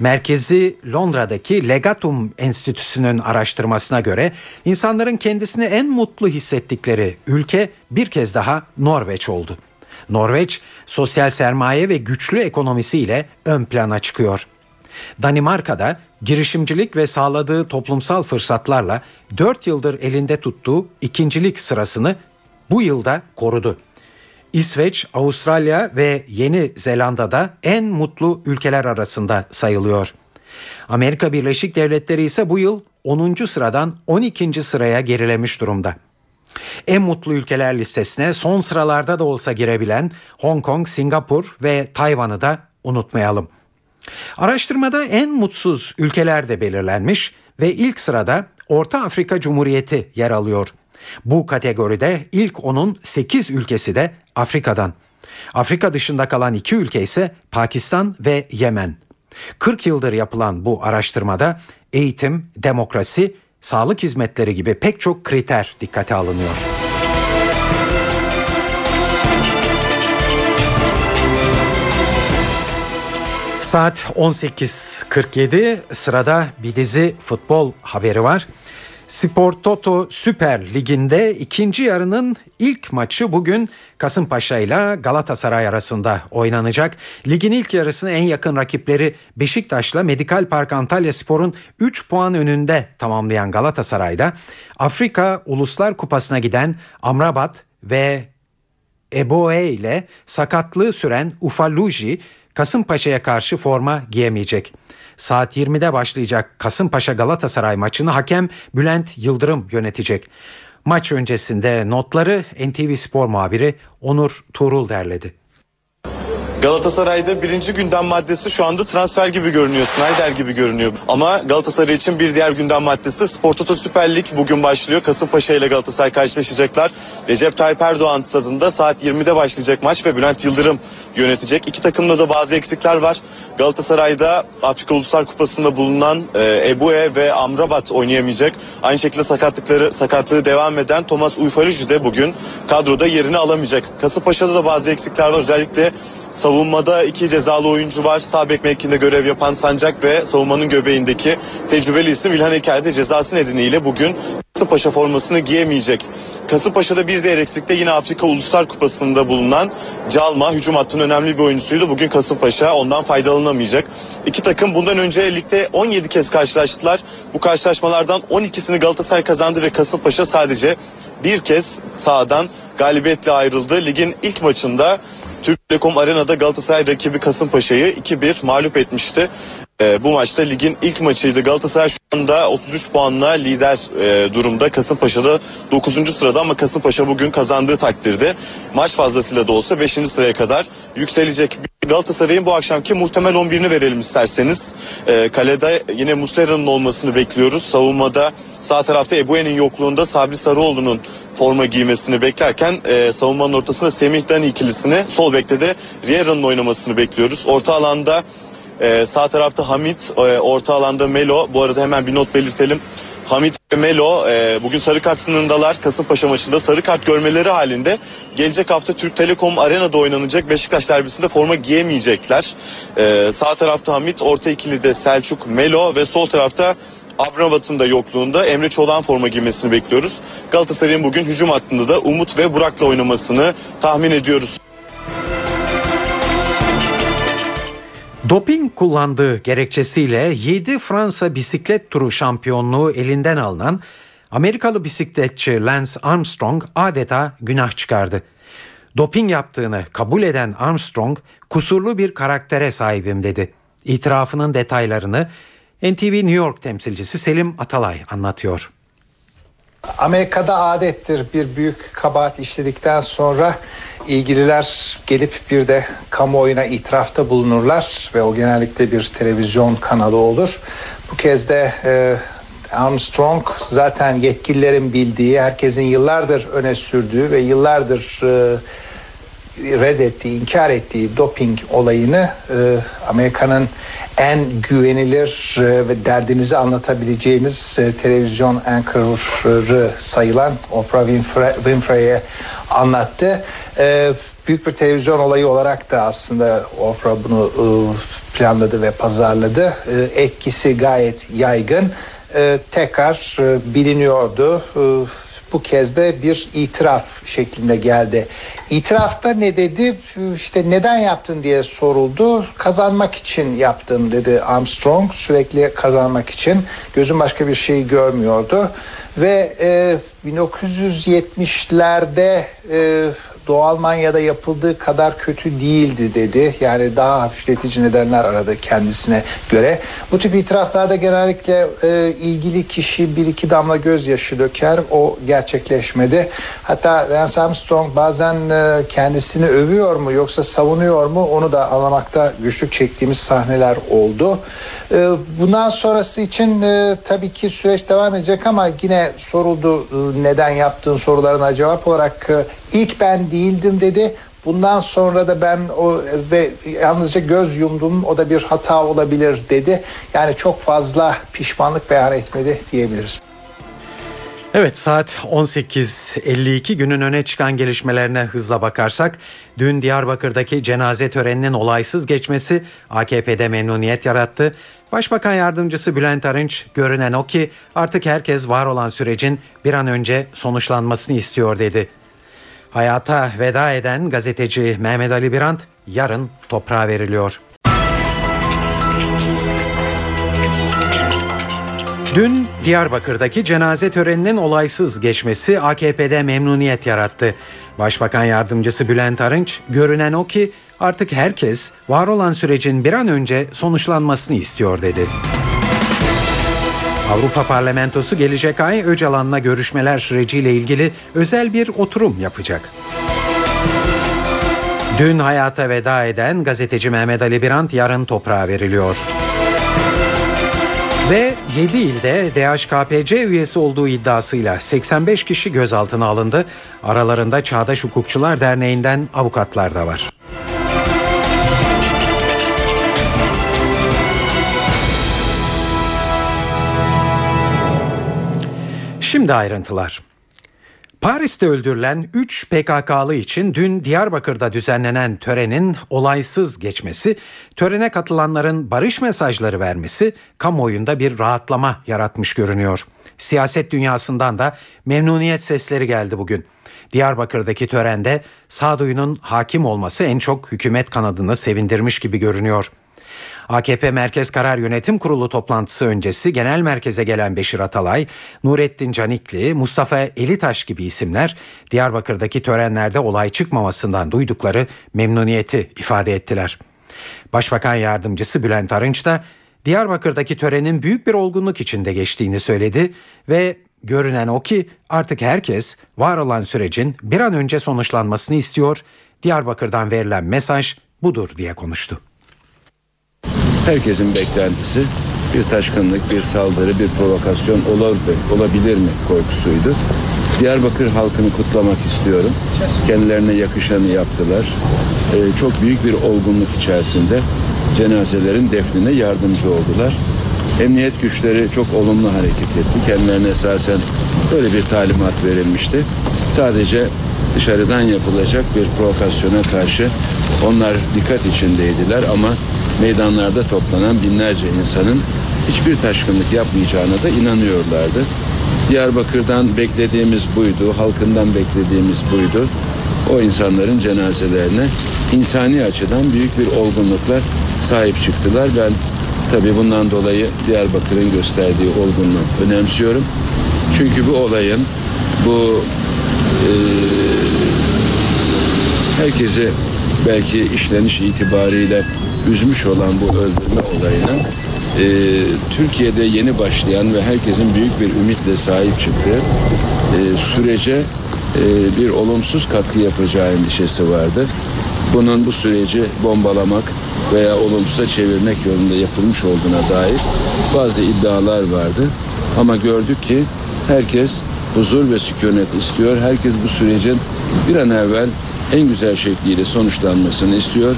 Merkezi Londra'daki Legatum Enstitüsü'nün araştırmasına göre insanların kendisini en mutlu hissettikleri ülke bir kez daha Norveç oldu. Norveç sosyal sermaye ve güçlü ekonomisiyle ön plana çıkıyor. Danimarka'da girişimcilik ve sağladığı toplumsal fırsatlarla 4 yıldır elinde tuttuğu ikincilik sırasını bu yılda korudu. İsveç, Avustralya ve Yeni Zelanda'da en mutlu ülkeler arasında sayılıyor. Amerika Birleşik Devletleri ise bu yıl 10. sıradan 12. sıraya gerilemiş durumda. En mutlu ülkeler listesine son sıralarda da olsa girebilen Hong Kong, Singapur ve Tayvan'ı da unutmayalım. Araştırmada en mutsuz ülkeler de belirlenmiş ve ilk sırada Orta Afrika Cumhuriyeti yer alıyor. Bu kategoride ilk onun 8 ülkesi de Afrika'dan. Afrika dışında kalan iki ülke ise Pakistan ve Yemen. 40 yıldır yapılan bu araştırmada eğitim, demokrasi, sağlık hizmetleri gibi pek çok kriter dikkate alınıyor. Saat 18.47 sırada bir dizi futbol haberi var. Spor Toto Süper Ligi'nde ikinci yarının ilk maçı bugün Kasımpaşa ile Galatasaray arasında oynanacak. Ligin ilk yarısını en yakın rakipleri Beşiktaş'la Medikal Park Antalya Spor'un 3 puan önünde tamamlayan Galatasaray'da Afrika Uluslar Kupası'na giden Amrabat ve Eboe ile sakatlığı süren Ufaluji Kasımpaşa'ya karşı forma giyemeyecek. Saat 20'de başlayacak Kasımpaşa Galatasaray maçını hakem Bülent Yıldırım yönetecek. Maç öncesinde notları NTV Spor muhabiri Onur Tuğrul derledi. Galatasaray'da birinci gündem maddesi şu anda transfer gibi görünüyor, Snyder gibi görünüyor. Ama Galatasaray için bir diğer gündem maddesi Spor Toto Süper Lig bugün başlıyor. Kasımpaşa ile Galatasaray karşılaşacaklar. Recep Tayyip Erdoğan stadında saat 20'de başlayacak maç ve Bülent Yıldırım yönetecek. İki takımda da bazı eksikler var. Galatasaray'da Afrika Uluslar Kupası'nda bulunan e, Ebue ve Amrabat oynayamayacak. Aynı şekilde sakatlıkları sakatlığı devam eden Thomas Uyfaluji de bugün kadroda yerini alamayacak. Kasımpaşa'da da bazı eksikler var. Özellikle Savunmada iki cezalı oyuncu var. Sağ bek mevkinde görev yapan Sancak ve savunmanın göbeğindeki tecrübeli isim İlhan Eker de cezası nedeniyle bugün Kasımpaşa formasını giyemeyecek. Kasımpaşa'da bir diğer eksikte yine Afrika Uluslar Kupası'nda bulunan Calma hücum hattının önemli bir oyuncusuydu. Bugün Kasımpaşa ondan faydalanamayacak. İki takım bundan önce ligde 17 kez karşılaştılar. Bu karşılaşmalardan 12'sini Galatasaray kazandı ve Kasımpaşa sadece bir kez sahadan galibiyetle ayrıldı. Ligin ilk maçında Türk Telekom Arena'da Galatasaray rakibi Kasımpaşa'yı 2-1 mağlup etmişti. E, bu maçta ligin ilk maçıydı. Galatasaray şu anda 33 puanla lider e, durumda. Kasımpaşa'da 9. sırada ama Kasımpaşa bugün kazandığı takdirde maç fazlasıyla da olsa 5. sıraya kadar yükselecek. Galatasaray'ın bu akşamki muhtemel 11'ini verelim isterseniz. E, kalede yine Muslera'nın olmasını bekliyoruz. Savunmada sağ tarafta Ebue'nin yokluğunda Sabri Sarıoğlu'nun forma giymesini beklerken e, savunmanın ortasında Semih Dani ikilisini sol bekte de Riera'nın oynamasını bekliyoruz. Orta alanda e, sağ tarafta Hamit, e, orta alanda Melo. Bu arada hemen bir not belirtelim. Hamit ve Melo e, bugün sarı kart sınırındalar. Kasımpaşa maçında sarı kart görmeleri halinde gelecek hafta Türk Telekom Arena'da oynanacak Beşiktaş derbisinde forma giyemeyecekler. E, sağ tarafta Hamit, orta ikili de Selçuk, Melo ve sol tarafta Abramat'ın da yokluğunda Emre Çolak'ın forma giymesini bekliyoruz. Galatasaray'ın bugün hücum hattında da Umut ve Burak'la oynamasını tahmin ediyoruz. Doping kullandığı gerekçesiyle 7 Fransa bisiklet turu şampiyonluğu elinden alınan Amerikalı bisikletçi Lance Armstrong adeta günah çıkardı. Doping yaptığını kabul eden Armstrong kusurlu bir karaktere sahibim dedi. İtirafının detaylarını NTV New York temsilcisi Selim Atalay anlatıyor. Amerika'da adettir bir büyük kabahat işledikten sonra ilgililer gelip bir de kamuoyuna itirafta bulunurlar ve o genellikle bir televizyon kanalı olur. Bu kez de e, Armstrong zaten yetkililerin bildiği, herkesin yıllardır öne sürdüğü ve yıllardır e, reddettiği, inkar ettiği doping olayını e, Amerika'nın en güvenilir e, ve derdinizi anlatabileceğiniz e, televizyon anchor'ı sayılan Oprah Winfrey'e anlattı. E, büyük bir televizyon olayı olarak da aslında Oprah bunu planladı ve pazarladı. Etkisi gayet yaygın. Tekrar biliniyordu bu kez de bir itiraf şeklinde geldi. İtirafta ne dedi? İşte neden yaptın diye soruldu. Kazanmak için yaptım dedi Armstrong. Sürekli kazanmak için. Gözüm başka bir şey görmüyordu. Ve e, 1970'lerde e, Doğu Almanya'da yapıldığı kadar kötü değildi dedi. Yani daha hafifletici nedenler aradı kendisine göre. Bu tip itiraflarda genellikle e, ilgili kişi bir iki damla gözyaşı döker. O gerçekleşmedi. Hatta Lance Armstrong bazen e, kendisini övüyor mu yoksa savunuyor mu onu da anlamakta güçlük çektiğimiz sahneler oldu. E, bundan sonrası için e, tabii ki süreç devam edecek ama yine soruldu e, neden yaptığın sorularına cevap olarak e, ilk ben değildim dedi. Bundan sonra da ben o ve yalnızca göz yumdum o da bir hata olabilir dedi. Yani çok fazla pişmanlık beyan etmedi diyebiliriz. Evet saat 18.52 günün öne çıkan gelişmelerine hızla bakarsak dün Diyarbakır'daki cenaze töreninin olaysız geçmesi AKP'de memnuniyet yarattı. Başbakan yardımcısı Bülent Arınç görünen o ki artık herkes var olan sürecin bir an önce sonuçlanmasını istiyor dedi. Hayata veda eden gazeteci Mehmet Ali Birant yarın toprağa veriliyor. Dün Diyarbakır'daki cenaze töreninin olaysız geçmesi AKP'de memnuniyet yarattı. Başbakan yardımcısı Bülent Arınç görünen o ki artık herkes var olan sürecin bir an önce sonuçlanmasını istiyor dedi. Avrupa Parlamentosu gelecek ay Öcalan'la görüşmeler süreciyle ilgili özel bir oturum yapacak. Dün hayata veda eden gazeteci Mehmet Ali Birant yarın toprağa veriliyor. Ve 7 ilde DHKPC üyesi olduğu iddiasıyla 85 kişi gözaltına alındı. Aralarında Çağdaş Hukukçular Derneği'nden avukatlar da var. Şimdi ayrıntılar. Paris'te öldürülen 3 PKK'lı için dün Diyarbakır'da düzenlenen törenin olaysız geçmesi, törene katılanların barış mesajları vermesi kamuoyunda bir rahatlama yaratmış görünüyor. Siyaset dünyasından da memnuniyet sesleri geldi bugün. Diyarbakır'daki törende sağduyunun hakim olması en çok hükümet kanadını sevindirmiş gibi görünüyor. AKP Merkez Karar Yönetim Kurulu toplantısı öncesi genel merkeze gelen Beşir Atalay, Nurettin Canikli, Mustafa Elitaş gibi isimler Diyarbakır'daki törenlerde olay çıkmamasından duydukları memnuniyeti ifade ettiler. Başbakan yardımcısı Bülent Arınç da Diyarbakır'daki törenin büyük bir olgunluk içinde geçtiğini söyledi ve görünen o ki artık herkes var olan sürecin bir an önce sonuçlanmasını istiyor. Diyarbakır'dan verilen mesaj budur diye konuştu. Herkesin beklentisi bir taşkınlık, bir saldırı, bir provokasyon olur, olabilir mi korkusuydu. Diyarbakır halkını kutlamak istiyorum. Kendilerine yakışanı yaptılar. Ee, çok büyük bir olgunluk içerisinde cenazelerin defnine yardımcı oldular. Emniyet güçleri çok olumlu hareket etti. Kendilerine esasen böyle bir talimat verilmişti. Sadece dışarıdan yapılacak bir provokasyona karşı onlar dikkat içindeydiler ama meydanlarda toplanan binlerce insanın hiçbir taşkınlık yapmayacağına da inanıyorlardı. Diyarbakır'dan beklediğimiz buydu, halkından beklediğimiz buydu. O insanların cenazelerine insani açıdan büyük bir olgunlukla sahip çıktılar. Ben tabii bundan dolayı Diyarbakır'ın gösterdiği olgunluğu önemsiyorum. Çünkü bu olayın bu e, herkesi belki işleniş itibariyle üzmüş olan bu öldürme olayının e, Türkiye'de yeni başlayan ve herkesin büyük bir ümitle sahip çıktığı e, sürece e, bir olumsuz katkı yapacağı endişesi vardı. Bunun bu süreci bombalamak veya olumsuza çevirmek yolunda yapılmış olduğuna dair bazı iddialar vardı. Ama gördük ki herkes huzur ve sükunet istiyor. Herkes bu sürecin bir an evvel en güzel şekliyle sonuçlanmasını istiyor.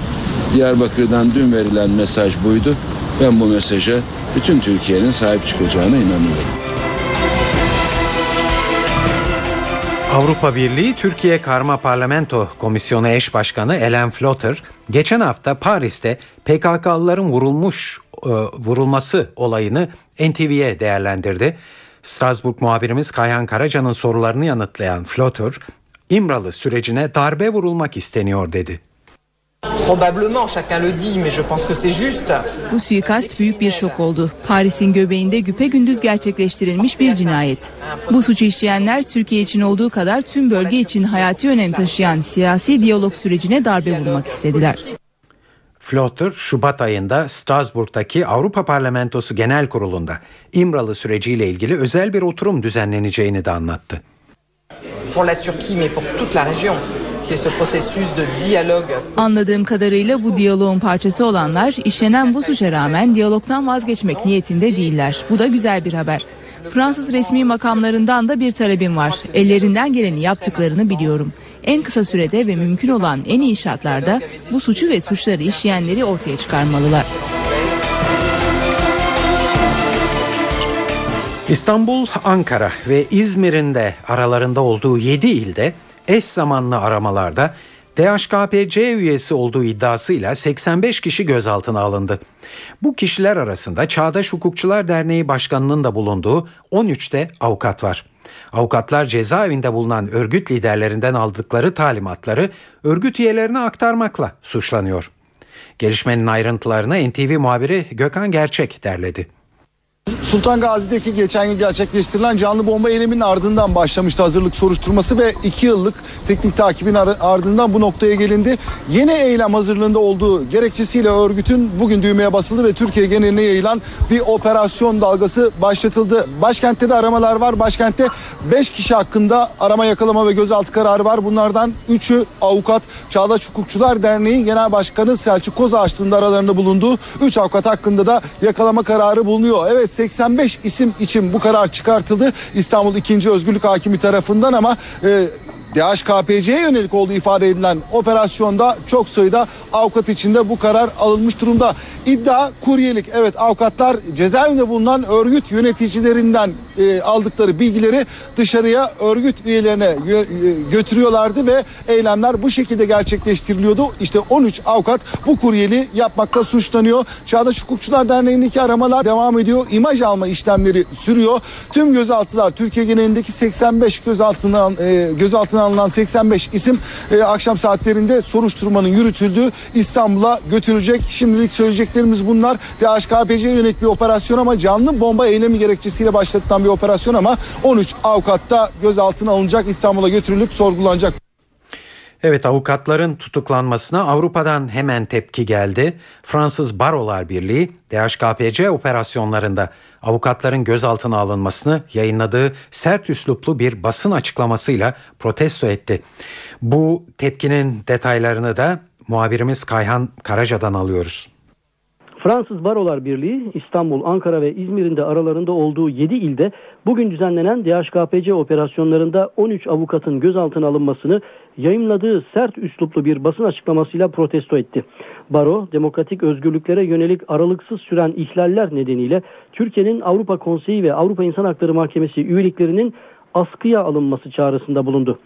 Diyarbakır'dan dün verilen mesaj buydu. Ben bu mesaja bütün Türkiye'nin sahip çıkacağına inanıyorum. Avrupa Birliği Türkiye Karma Parlamento Komisyonu eş başkanı Ellen Flotter geçen hafta Paris'te PKK'lıların vurulmuş e, vurulması olayını NTV'ye değerlendirdi. Strasbourg muhabirimiz Kayhan Karaca'nın sorularını yanıtlayan Flotter, İmralı sürecine darbe vurulmak isteniyor dedi. Probablement, chacun le dit, mais je pense que c'est juste. Bu suikast büyük bir şok oldu. Paris'in göbeğinde güpegündüz gerçekleştirilmiş bir cinayet. Bu suçu işleyenler Türkiye için olduğu kadar tüm bölge için hayati önem taşıyan siyasi diyalog sürecine darbe vurmak istediler. Flotter, Şubat ayında Strasbourg'daki Avrupa Parlamentosu Genel Kurulu'nda İmralı süreciyle ilgili özel bir oturum düzenleneceğini de anlattı. Pour la Turquie, mais pour toute la région, qui est ce processus de dialogue Anladığım kadarıyla bu diyaloğun parçası olanlar işlenen bu suça rağmen diyalogtan vazgeçmek niyetinde değiller. Bu da güzel bir haber. Fransız resmi makamlarından da bir talebim var. Ellerinden geleni yaptıklarını biliyorum. En kısa sürede ve mümkün olan en iyi şartlarda bu suçu ve suçları işleyenleri ortaya çıkarmalılar. İstanbul, Ankara ve İzmir'in de aralarında olduğu 7 ilde eş zamanlı aramalarda DHKPC üyesi olduğu iddiasıyla 85 kişi gözaltına alındı. Bu kişiler arasında Çağdaş Hukukçular Derneği Başkanı'nın da bulunduğu 13 de avukat var. Avukatlar cezaevinde bulunan örgüt liderlerinden aldıkları talimatları örgüt üyelerine aktarmakla suçlanıyor. Gelişmenin ayrıntılarını NTV muhabiri Gökhan Gerçek derledi. Sultan Gazi'deki geçen yıl gerçekleştirilen canlı bomba eyleminin ardından başlamıştı hazırlık soruşturması ve iki yıllık teknik takibin ar- ardından bu noktaya gelindi. Yeni eylem hazırlığında olduğu gerekçesiyle örgütün bugün düğmeye basıldı ve Türkiye geneline yayılan bir operasyon dalgası başlatıldı. Başkentte de aramalar var. Başkentte 5 kişi hakkında arama yakalama ve gözaltı kararı var. Bunlardan 3'ü avukat Çağdaş Hukukçular Derneği Genel Başkanı Selçuk Kozağaçlı'nın da aralarında bulunduğu 3 avukat hakkında da yakalama kararı bulunuyor. Evet 85 isim için bu karar çıkartıldı İstanbul 2. Özgürlük Hakimi tarafından ama e, DHKPC'ye yönelik olduğu ifade edilen operasyonda çok sayıda avukat içinde bu karar alınmış durumda. İddia kuryelik. Evet avukatlar cezaevinde bulunan örgüt yöneticilerinden e, aldıkları bilgileri dışarıya örgüt üyelerine e, götürüyorlardı ve eylemler bu şekilde gerçekleştiriliyordu. İşte 13 avukat bu kuryeli yapmakta suçlanıyor. Çağdaş Hukukçular Derneği'ndeki aramalar devam ediyor. İmaj alma işlemleri sürüyor. Tüm gözaltılar Türkiye genelindeki 85 gözaltına e, gözaltına alınan 85 isim e, akşam saatlerinde soruşturmanın yürütüldüğü İstanbul'a götürülecek. Şimdilik söyleyeceklerimiz bunlar. DHKPC'ye yönelik bir operasyon ama canlı bomba eylemi gerekçesiyle başlatılan bir operasyon ama 13 avukat da gözaltına alınacak. İstanbul'a götürülüp sorgulanacak. Evet avukatların tutuklanmasına Avrupa'dan hemen tepki geldi. Fransız Barolar Birliği DHKPC operasyonlarında avukatların gözaltına alınmasını yayınladığı sert üsluplu bir basın açıklamasıyla protesto etti. Bu tepkinin detaylarını da muhabirimiz Kayhan Karaca'dan alıyoruz. Fransız Barolar Birliği İstanbul, Ankara ve İzmir'in de aralarında olduğu 7 ilde bugün düzenlenen DHKPC operasyonlarında 13 avukatın gözaltına alınmasını yayımladığı sert üsluplu bir basın açıklamasıyla protesto etti. Baro, demokratik özgürlüklere yönelik aralıksız süren ihlaller nedeniyle Türkiye'nin Avrupa Konseyi ve Avrupa İnsan Hakları Mahkemesi üyeliklerinin askıya alınması çağrısında bulundu.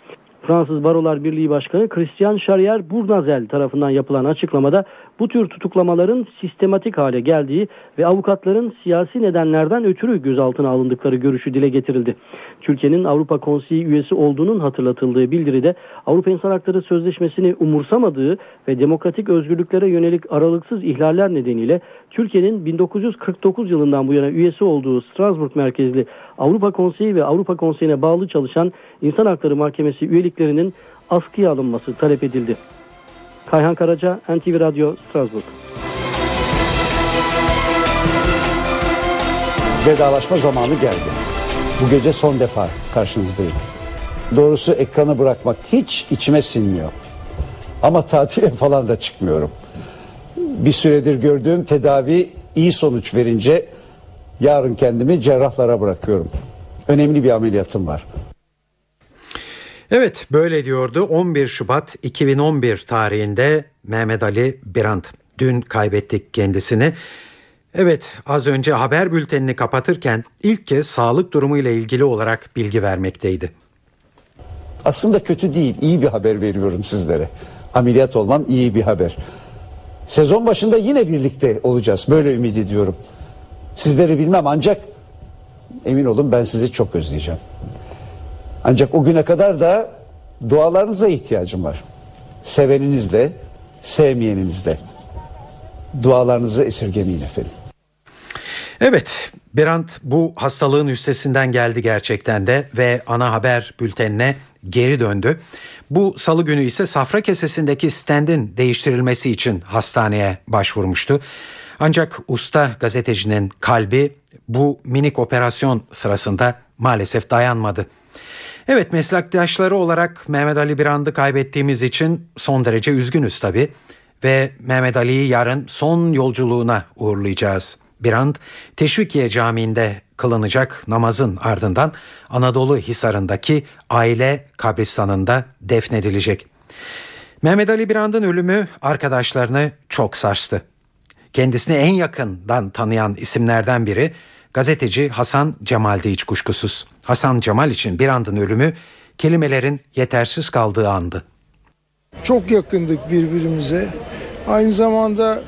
Fransız Barolar Birliği Başkanı Christian Charrier Bournazel tarafından yapılan açıklamada bu tür tutuklamaların sistematik hale geldiği ve avukatların siyasi nedenlerden ötürü gözaltına alındıkları görüşü dile getirildi. Türkiye'nin Avrupa Konseyi üyesi olduğunun hatırlatıldığı bildiride Avrupa İnsan Hakları Sözleşmesi'ni umursamadığı ve demokratik özgürlüklere yönelik aralıksız ihlaller nedeniyle Türkiye'nin 1949 yılından bu yana üyesi olduğu Strasbourg merkezli Avrupa Konseyi ve Avrupa Konseyi'ne bağlı çalışan İnsan Hakları Mahkemesi üyeliklerinin askıya alınması talep edildi. Kayhan Karaca, NTV Radyo, Strasbourg. Vedalaşma zamanı geldi. Bu gece son defa karşınızdayım. Doğrusu ekranı bırakmak hiç içime sinmiyor. Ama tatile falan da çıkmıyorum. Bir süredir gördüğüm tedavi iyi sonuç verince yarın kendimi cerrahlara bırakıyorum. Önemli bir ameliyatım var. Evet böyle diyordu 11 Şubat 2011 tarihinde Mehmet Ali Birant. Dün kaybettik kendisini. Evet az önce haber bültenini kapatırken ilk kez sağlık durumu ile ilgili olarak bilgi vermekteydi. Aslında kötü değil, iyi bir haber veriyorum sizlere. Ameliyat olmam iyi bir haber. Sezon başında yine birlikte olacağız. Böyle ümit ediyorum. Sizleri bilmem ancak emin olun ben sizi çok özleyeceğim. Ancak o güne kadar da dualarınıza ihtiyacım var. Seveninizle, sevmeyeninizle. Dualarınızı esirgemeyin efendim. Evet, Birant bu hastalığın üstesinden geldi gerçekten de ve ana haber bültenine geri döndü. Bu salı günü ise safra kesesindeki stendin değiştirilmesi için hastaneye başvurmuştu. Ancak usta gazetecinin kalbi bu minik operasyon sırasında maalesef dayanmadı. Evet meslektaşları olarak Mehmet Ali Birand'ı kaybettiğimiz için son derece üzgünüz tabi ve Mehmet Ali'yi yarın son yolculuğuna uğurlayacağız. Birand Teşvikiye Camii'nde kılınacak namazın ardından Anadolu Hisarı'ndaki aile kabristanında defnedilecek. Mehmet Ali Birand'ın ölümü arkadaşlarını çok sarstı. Kendisini en yakından tanıyan isimlerden biri gazeteci Hasan Cemal'di hiç kuşkusuz. Hasan Cemal için Birand'ın ölümü kelimelerin yetersiz kaldığı andı. Çok yakındık birbirimize. Aynı zamanda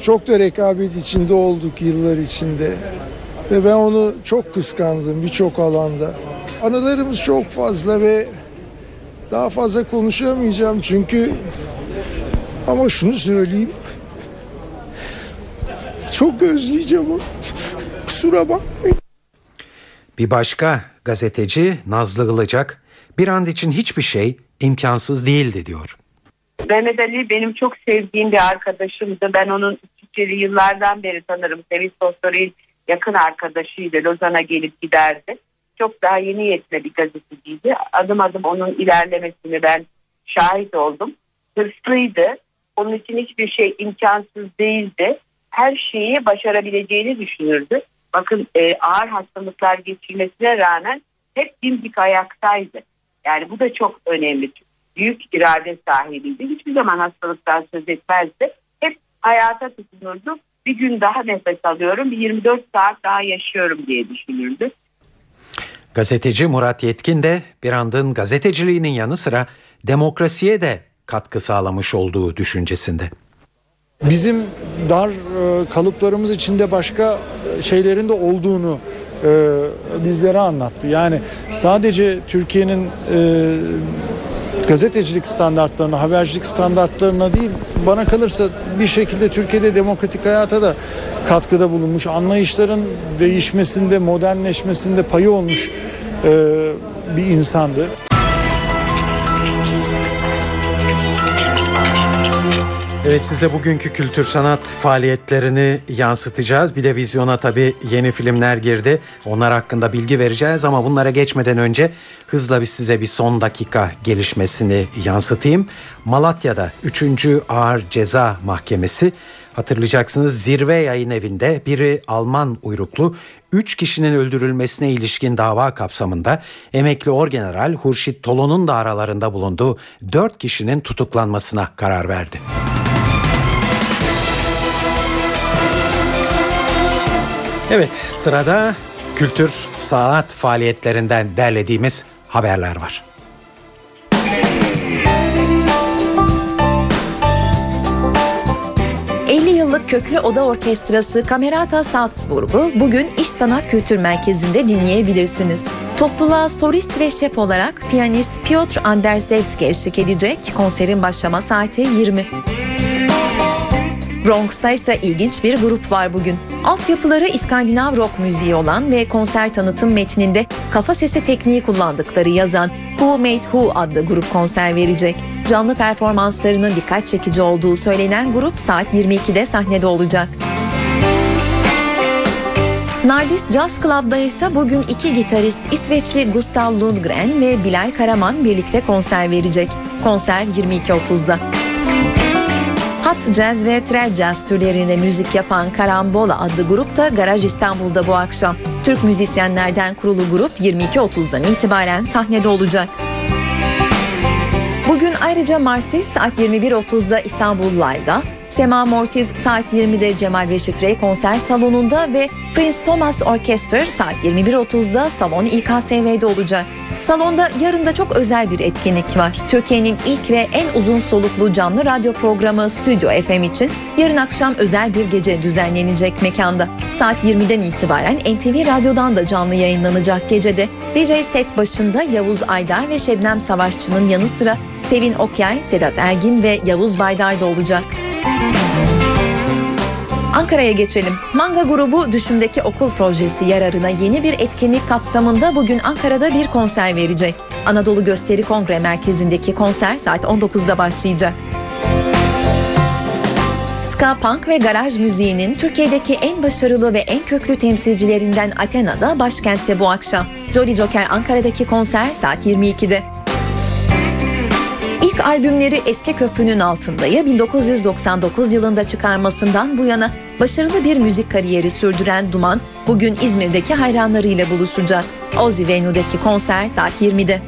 çok da rekabet içinde olduk yıllar içinde. Ve ben onu çok kıskandım birçok alanda. Anılarımız çok fazla ve daha fazla konuşamayacağım çünkü ama şunu söyleyeyim. Çok özleyeceğim onu. *laughs* Kusura bakmayın. Bir başka gazeteci Nazlı Ilıcak bir an için hiçbir şey imkansız değildi diyor. Mehmet Ali benim çok sevdiğim bir arkadaşımdı. Ben onun İsviçreli yıllardan beri tanırım. Sevil Sostor'un yakın arkadaşıydı. Lozan'a gelip giderdi. Çok daha yeni yetme bir gazeteciydi. Adım adım onun ilerlemesini ben şahit oldum. Hırslıydı. Onun için hiçbir şey imkansız değildi. Her şeyi başarabileceğini düşünürdü. Bakın e, ağır hastalıklar geçirmesine rağmen hep dimdik ayaktaydı. Yani bu da çok önemli. Büyük irade sahibiydi. Hiçbir zaman hastalıktan söz etmezdi. Hep hayata tutunurdu. Bir gün daha nefes alıyorum, bir 24 saat daha yaşıyorum diye düşünürdü. Gazeteci Murat Yetkin de bir andın gazeteciliğinin yanı sıra demokrasiye de katkı sağlamış olduğu düşüncesinde. Bizim dar e, kalıplarımız içinde başka e, şeylerin de olduğunu e, bizlere anlattı. Yani sadece Türkiye'nin gazetecilik standartlarına, habercilik standartlarına değil bana kalırsa bir şekilde Türkiye'de demokratik hayata da katkıda bulunmuş. Anlayışların değişmesinde, modernleşmesinde payı olmuş bir insandı. Evet size bugünkü kültür sanat faaliyetlerini yansıtacağız. Bir de vizyona tabii yeni filmler girdi. Onlar hakkında bilgi vereceğiz ama bunlara geçmeden önce hızla bir size bir son dakika gelişmesini yansıtayım. Malatya'da 3. Ağır Ceza Mahkemesi hatırlayacaksınız zirve yayın evinde biri Alman uyruklu 3 kişinin öldürülmesine ilişkin dava kapsamında emekli orgeneral Hurşit Tolon'un da aralarında bulunduğu 4 kişinin tutuklanmasına karar verdi. Evet sırada kültür sanat faaliyetlerinden derlediğimiz haberler var. yıllık Köklü Oda Orkestrası Kamerata Salzburg'u bugün İş Sanat Kültür Merkezi'nde dinleyebilirsiniz. Topluluğa solist ve şef olarak piyanist Piotr Andersevski eşlik edecek. Konserin başlama saati 20. Bronx'ta ise ilginç bir grup var bugün. Altyapıları İskandinav rock müziği olan ve konser tanıtım metninde kafa sesi tekniği kullandıkları yazan Who Made Who adlı grup konser verecek. Canlı performanslarının dikkat çekici olduğu söylenen grup saat 22'de sahnede olacak. Nardis Jazz Club'da ise bugün iki gitarist İsveçli Gustav Lundgren ve Bilal Karaman birlikte konser verecek. Konser 22.30'da. Hot Jazz ve Trad Jazz türlerinde müzik yapan Karambola adlı grup da Garaj İstanbul'da bu akşam. Türk müzisyenlerden kurulu grup 22.30'dan itibaren sahnede olacak. Bugün ayrıca Marsis saat 21.30'da İstanbul Live'da, Sema Mortiz saat 20'de Cemal Reşit Rey konser salonunda ve Prince Thomas Orchestra saat 21.30'da Salon İKSV'de olacak. Salonda yarın da çok özel bir etkinlik var. Türkiye'nin ilk ve en uzun soluklu canlı radyo programı Stüdyo FM için yarın akşam özel bir gece düzenlenecek mekanda. Saat 20'den itibaren NTV Radyo'dan da canlı yayınlanacak gecede. DJ set başında Yavuz Aydar ve Şebnem Savaşçı'nın yanı sıra Sevin Okyay, Sedat Ergin ve Yavuz Baydar da olacak. Ankara'ya geçelim. Manga grubu Düşümdeki Okul Projesi yararına yeni bir etkinlik kapsamında bugün Ankara'da bir konser verecek. Anadolu Gösteri Kongre Merkezi'ndeki konser saat 19'da başlayacak. Ska, punk ve garaj müziğinin Türkiye'deki en başarılı ve en köklü temsilcilerinden Athena'da başkentte bu akşam. Jolly Joker Ankara'daki konser saat 22'de. İlk albümleri Eski Köprünün Altında'yı 1999 yılında çıkarmasından bu yana başarılı bir müzik kariyeri sürdüren Duman bugün İzmir'deki hayranlarıyla buluşacak. Ozzy Venue'deki konser saat 20'de.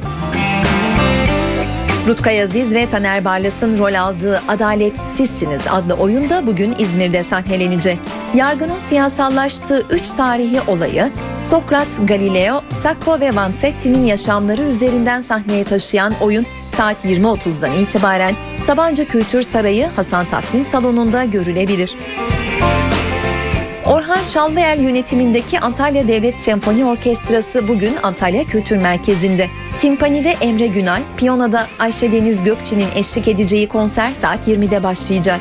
Rutkay Aziz ve Taner Barlas'ın rol aldığı Adalet Sizsiniz adlı oyunda bugün İzmir'de sahnelenecek. Yargının siyasallaştığı üç tarihi olayı Sokrat, Galileo, Sacco ve Vanzetti'nin yaşamları üzerinden sahneye taşıyan oyun saat 20.30'dan itibaren Sabancı Kültür Sarayı Hasan Tahsin Salonu'nda görülebilir. Orhan Şallıel yönetimindeki Antalya Devlet Senfoni Orkestrası bugün Antalya Kültür Merkezi'nde. Timpani'de Emre Günay, piyanoda Ayşe Deniz Gökçe'nin eşlik edeceği konser saat 20'de başlayacak.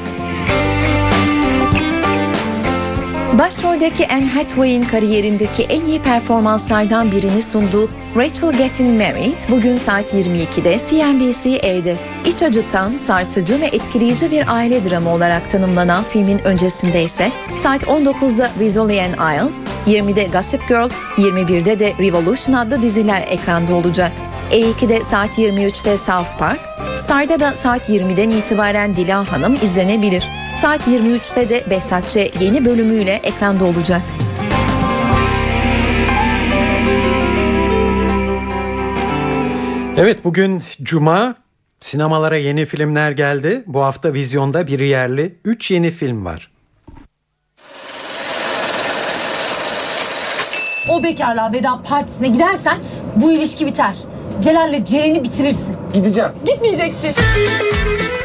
Başroldeki Anne Hathaway'in kariyerindeki en iyi performanslardan birini sunduğu Rachel Getting Married bugün saat 22'de CNBC-E'de. İç acıtan, sarsıcı ve etkileyici bir aile dramı olarak tanımlanan filmin öncesinde ise saat 19'da Rizzoli and Isles, 20'de Gossip Girl, 21'de de Revolution adlı diziler ekranda olacak. E2'de saat 23'te South Park, Star'da da saat 20'den itibaren Dila Hanım izlenebilir. Saat 23'te de Behzatçı yeni bölümüyle ekranda olacak. Evet bugün Cuma sinemalara yeni filmler geldi. Bu hafta vizyonda bir yerli 3 yeni film var. O bekarlığa veda partisine gidersen bu ilişki biter. Celal'le Ceren'i bitirirsin. Gideceğim. Gitmeyeceksin.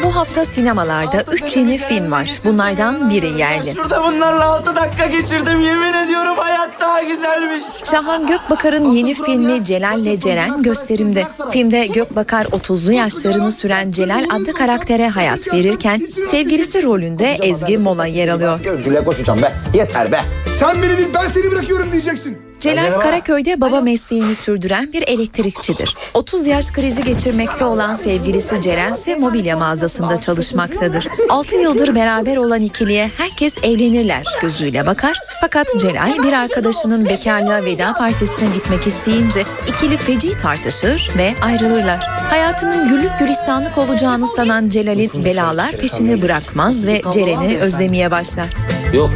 Bu hafta sinemalarda 3 yeni film var. Bunlardan biri yerli. Şurada bunlarla 6 dakika geçirdim. Yemin ediyorum hayat daha güzelmiş. Şahan Gökbakar'ın yeni filmi Celal'le Ceren gösterimde. Filmde Gökbakar 30'lu yaşlarını süren Celal adlı karaktere hayat verirken sevgilisi rolünde Ezgi Mola yer alıyor. Özgürle koşacağım be. Yeter be. Sen beni değil ben seni bırakıyorum diyeceksin. Celal Karaköy'de baba mesleğini sürdüren bir elektrikçidir. 30 yaş krizi geçirmekte olan sevgilisi Ceren ise mobilya mağazasında çalışmaktadır. 6 yıldır beraber olan ikiliye herkes evlenirler gözüyle bakar. Fakat Celal bir arkadaşının bekarlığa veda partisine gitmek isteyince ikili feci tartışır ve ayrılırlar. Hayatının güllük gülistanlık olacağını sanan Celal'in belalar peşini bırakmaz ve Ceren'i özlemeye başlar. Yok.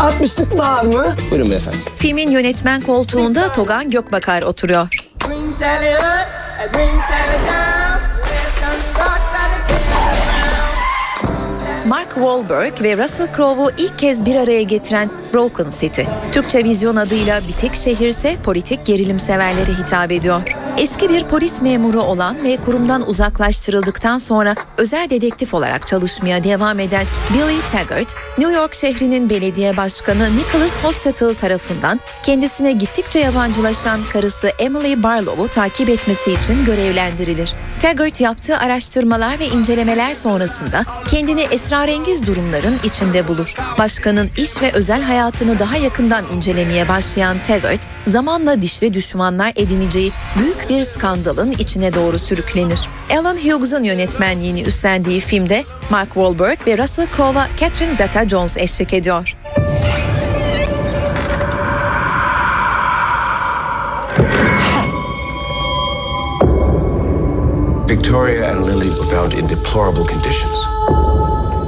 60'lık var mı? Buyurun beyefendi. Filmin yönetmen koltuğunda Togan Gökbakar oturuyor. Mark Wahlberg ve Russell Crowe'u ilk kez bir araya getiren Broken City. Türkçe vizyon adıyla Bitik Şehir ise politik gerilim severlere hitap ediyor. Eski bir polis memuru olan ve kurumdan uzaklaştırıldıktan sonra özel dedektif olarak çalışmaya devam eden Billy Taggart, New York şehrinin belediye başkanı Nicholas Hostettl tarafından kendisine gittikçe yabancılaşan karısı Emily Barlow'u takip etmesi için görevlendirilir. Taggart yaptığı araştırmalar ve incelemeler sonrasında kendini esrarengiz durumların içinde bulur. Başkanın iş ve özel hayatını daha yakından incelemeye başlayan Taggart, zamanla dişli düşmanlar edineceği büyük bir skandalın içine doğru sürüklenir. Alan Hughes'un yönetmenliğini üstlendiği filmde Mark Wahlberg ve Russell Crowe'a Catherine Zeta-Jones eşlik ediyor. Victoria and Lily were found in deplorable conditions.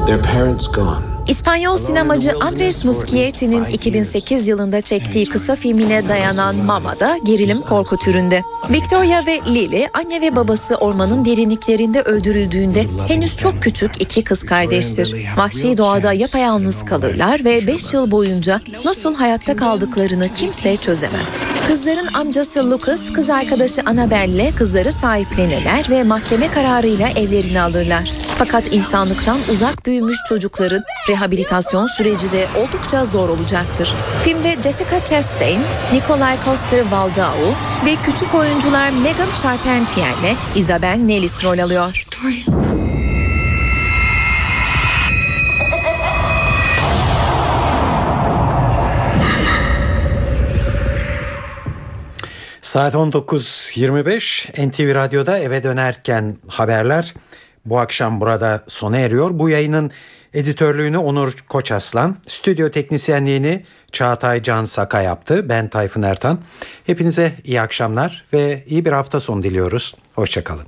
Their parents gone. İspanyol sinemacı Andres Muschietti,'nin 2008 yılında çektiği kısa filmine dayanan Mama'da gerilim korku türünde. Victoria ve Lily anne ve babası ormanın derinliklerinde öldürüldüğünde henüz çok küçük iki kız kardeştir. Vahşi doğada yapayalnız kalırlar ve 5 yıl boyunca nasıl hayatta kaldıklarını kimse çözemez. Kızların amcası Lucas kız arkadaşı Annabelle'le kızları sahiplenirler ve mahkeme kararıyla evlerini alırlar. Fakat insanlıktan uzak büyümüş çocukların rehabilitasyon süreci de oldukça zor olacaktır. Filmde Jessica Chastain, Nikolai Coster-Waldau ve küçük oyuncular Megan Charpentier ile Isabel Nellis rol alıyor. Saat 19.25 NTV Radyo'da eve dönerken haberler bu akşam burada sona eriyor. Bu yayının editörlüğünü Onur Koçaslan, stüdyo teknisyenliğini Çağatay Can Saka yaptı. Ben Tayfun Ertan. Hepinize iyi akşamlar ve iyi bir hafta sonu diliyoruz. Hoşçakalın.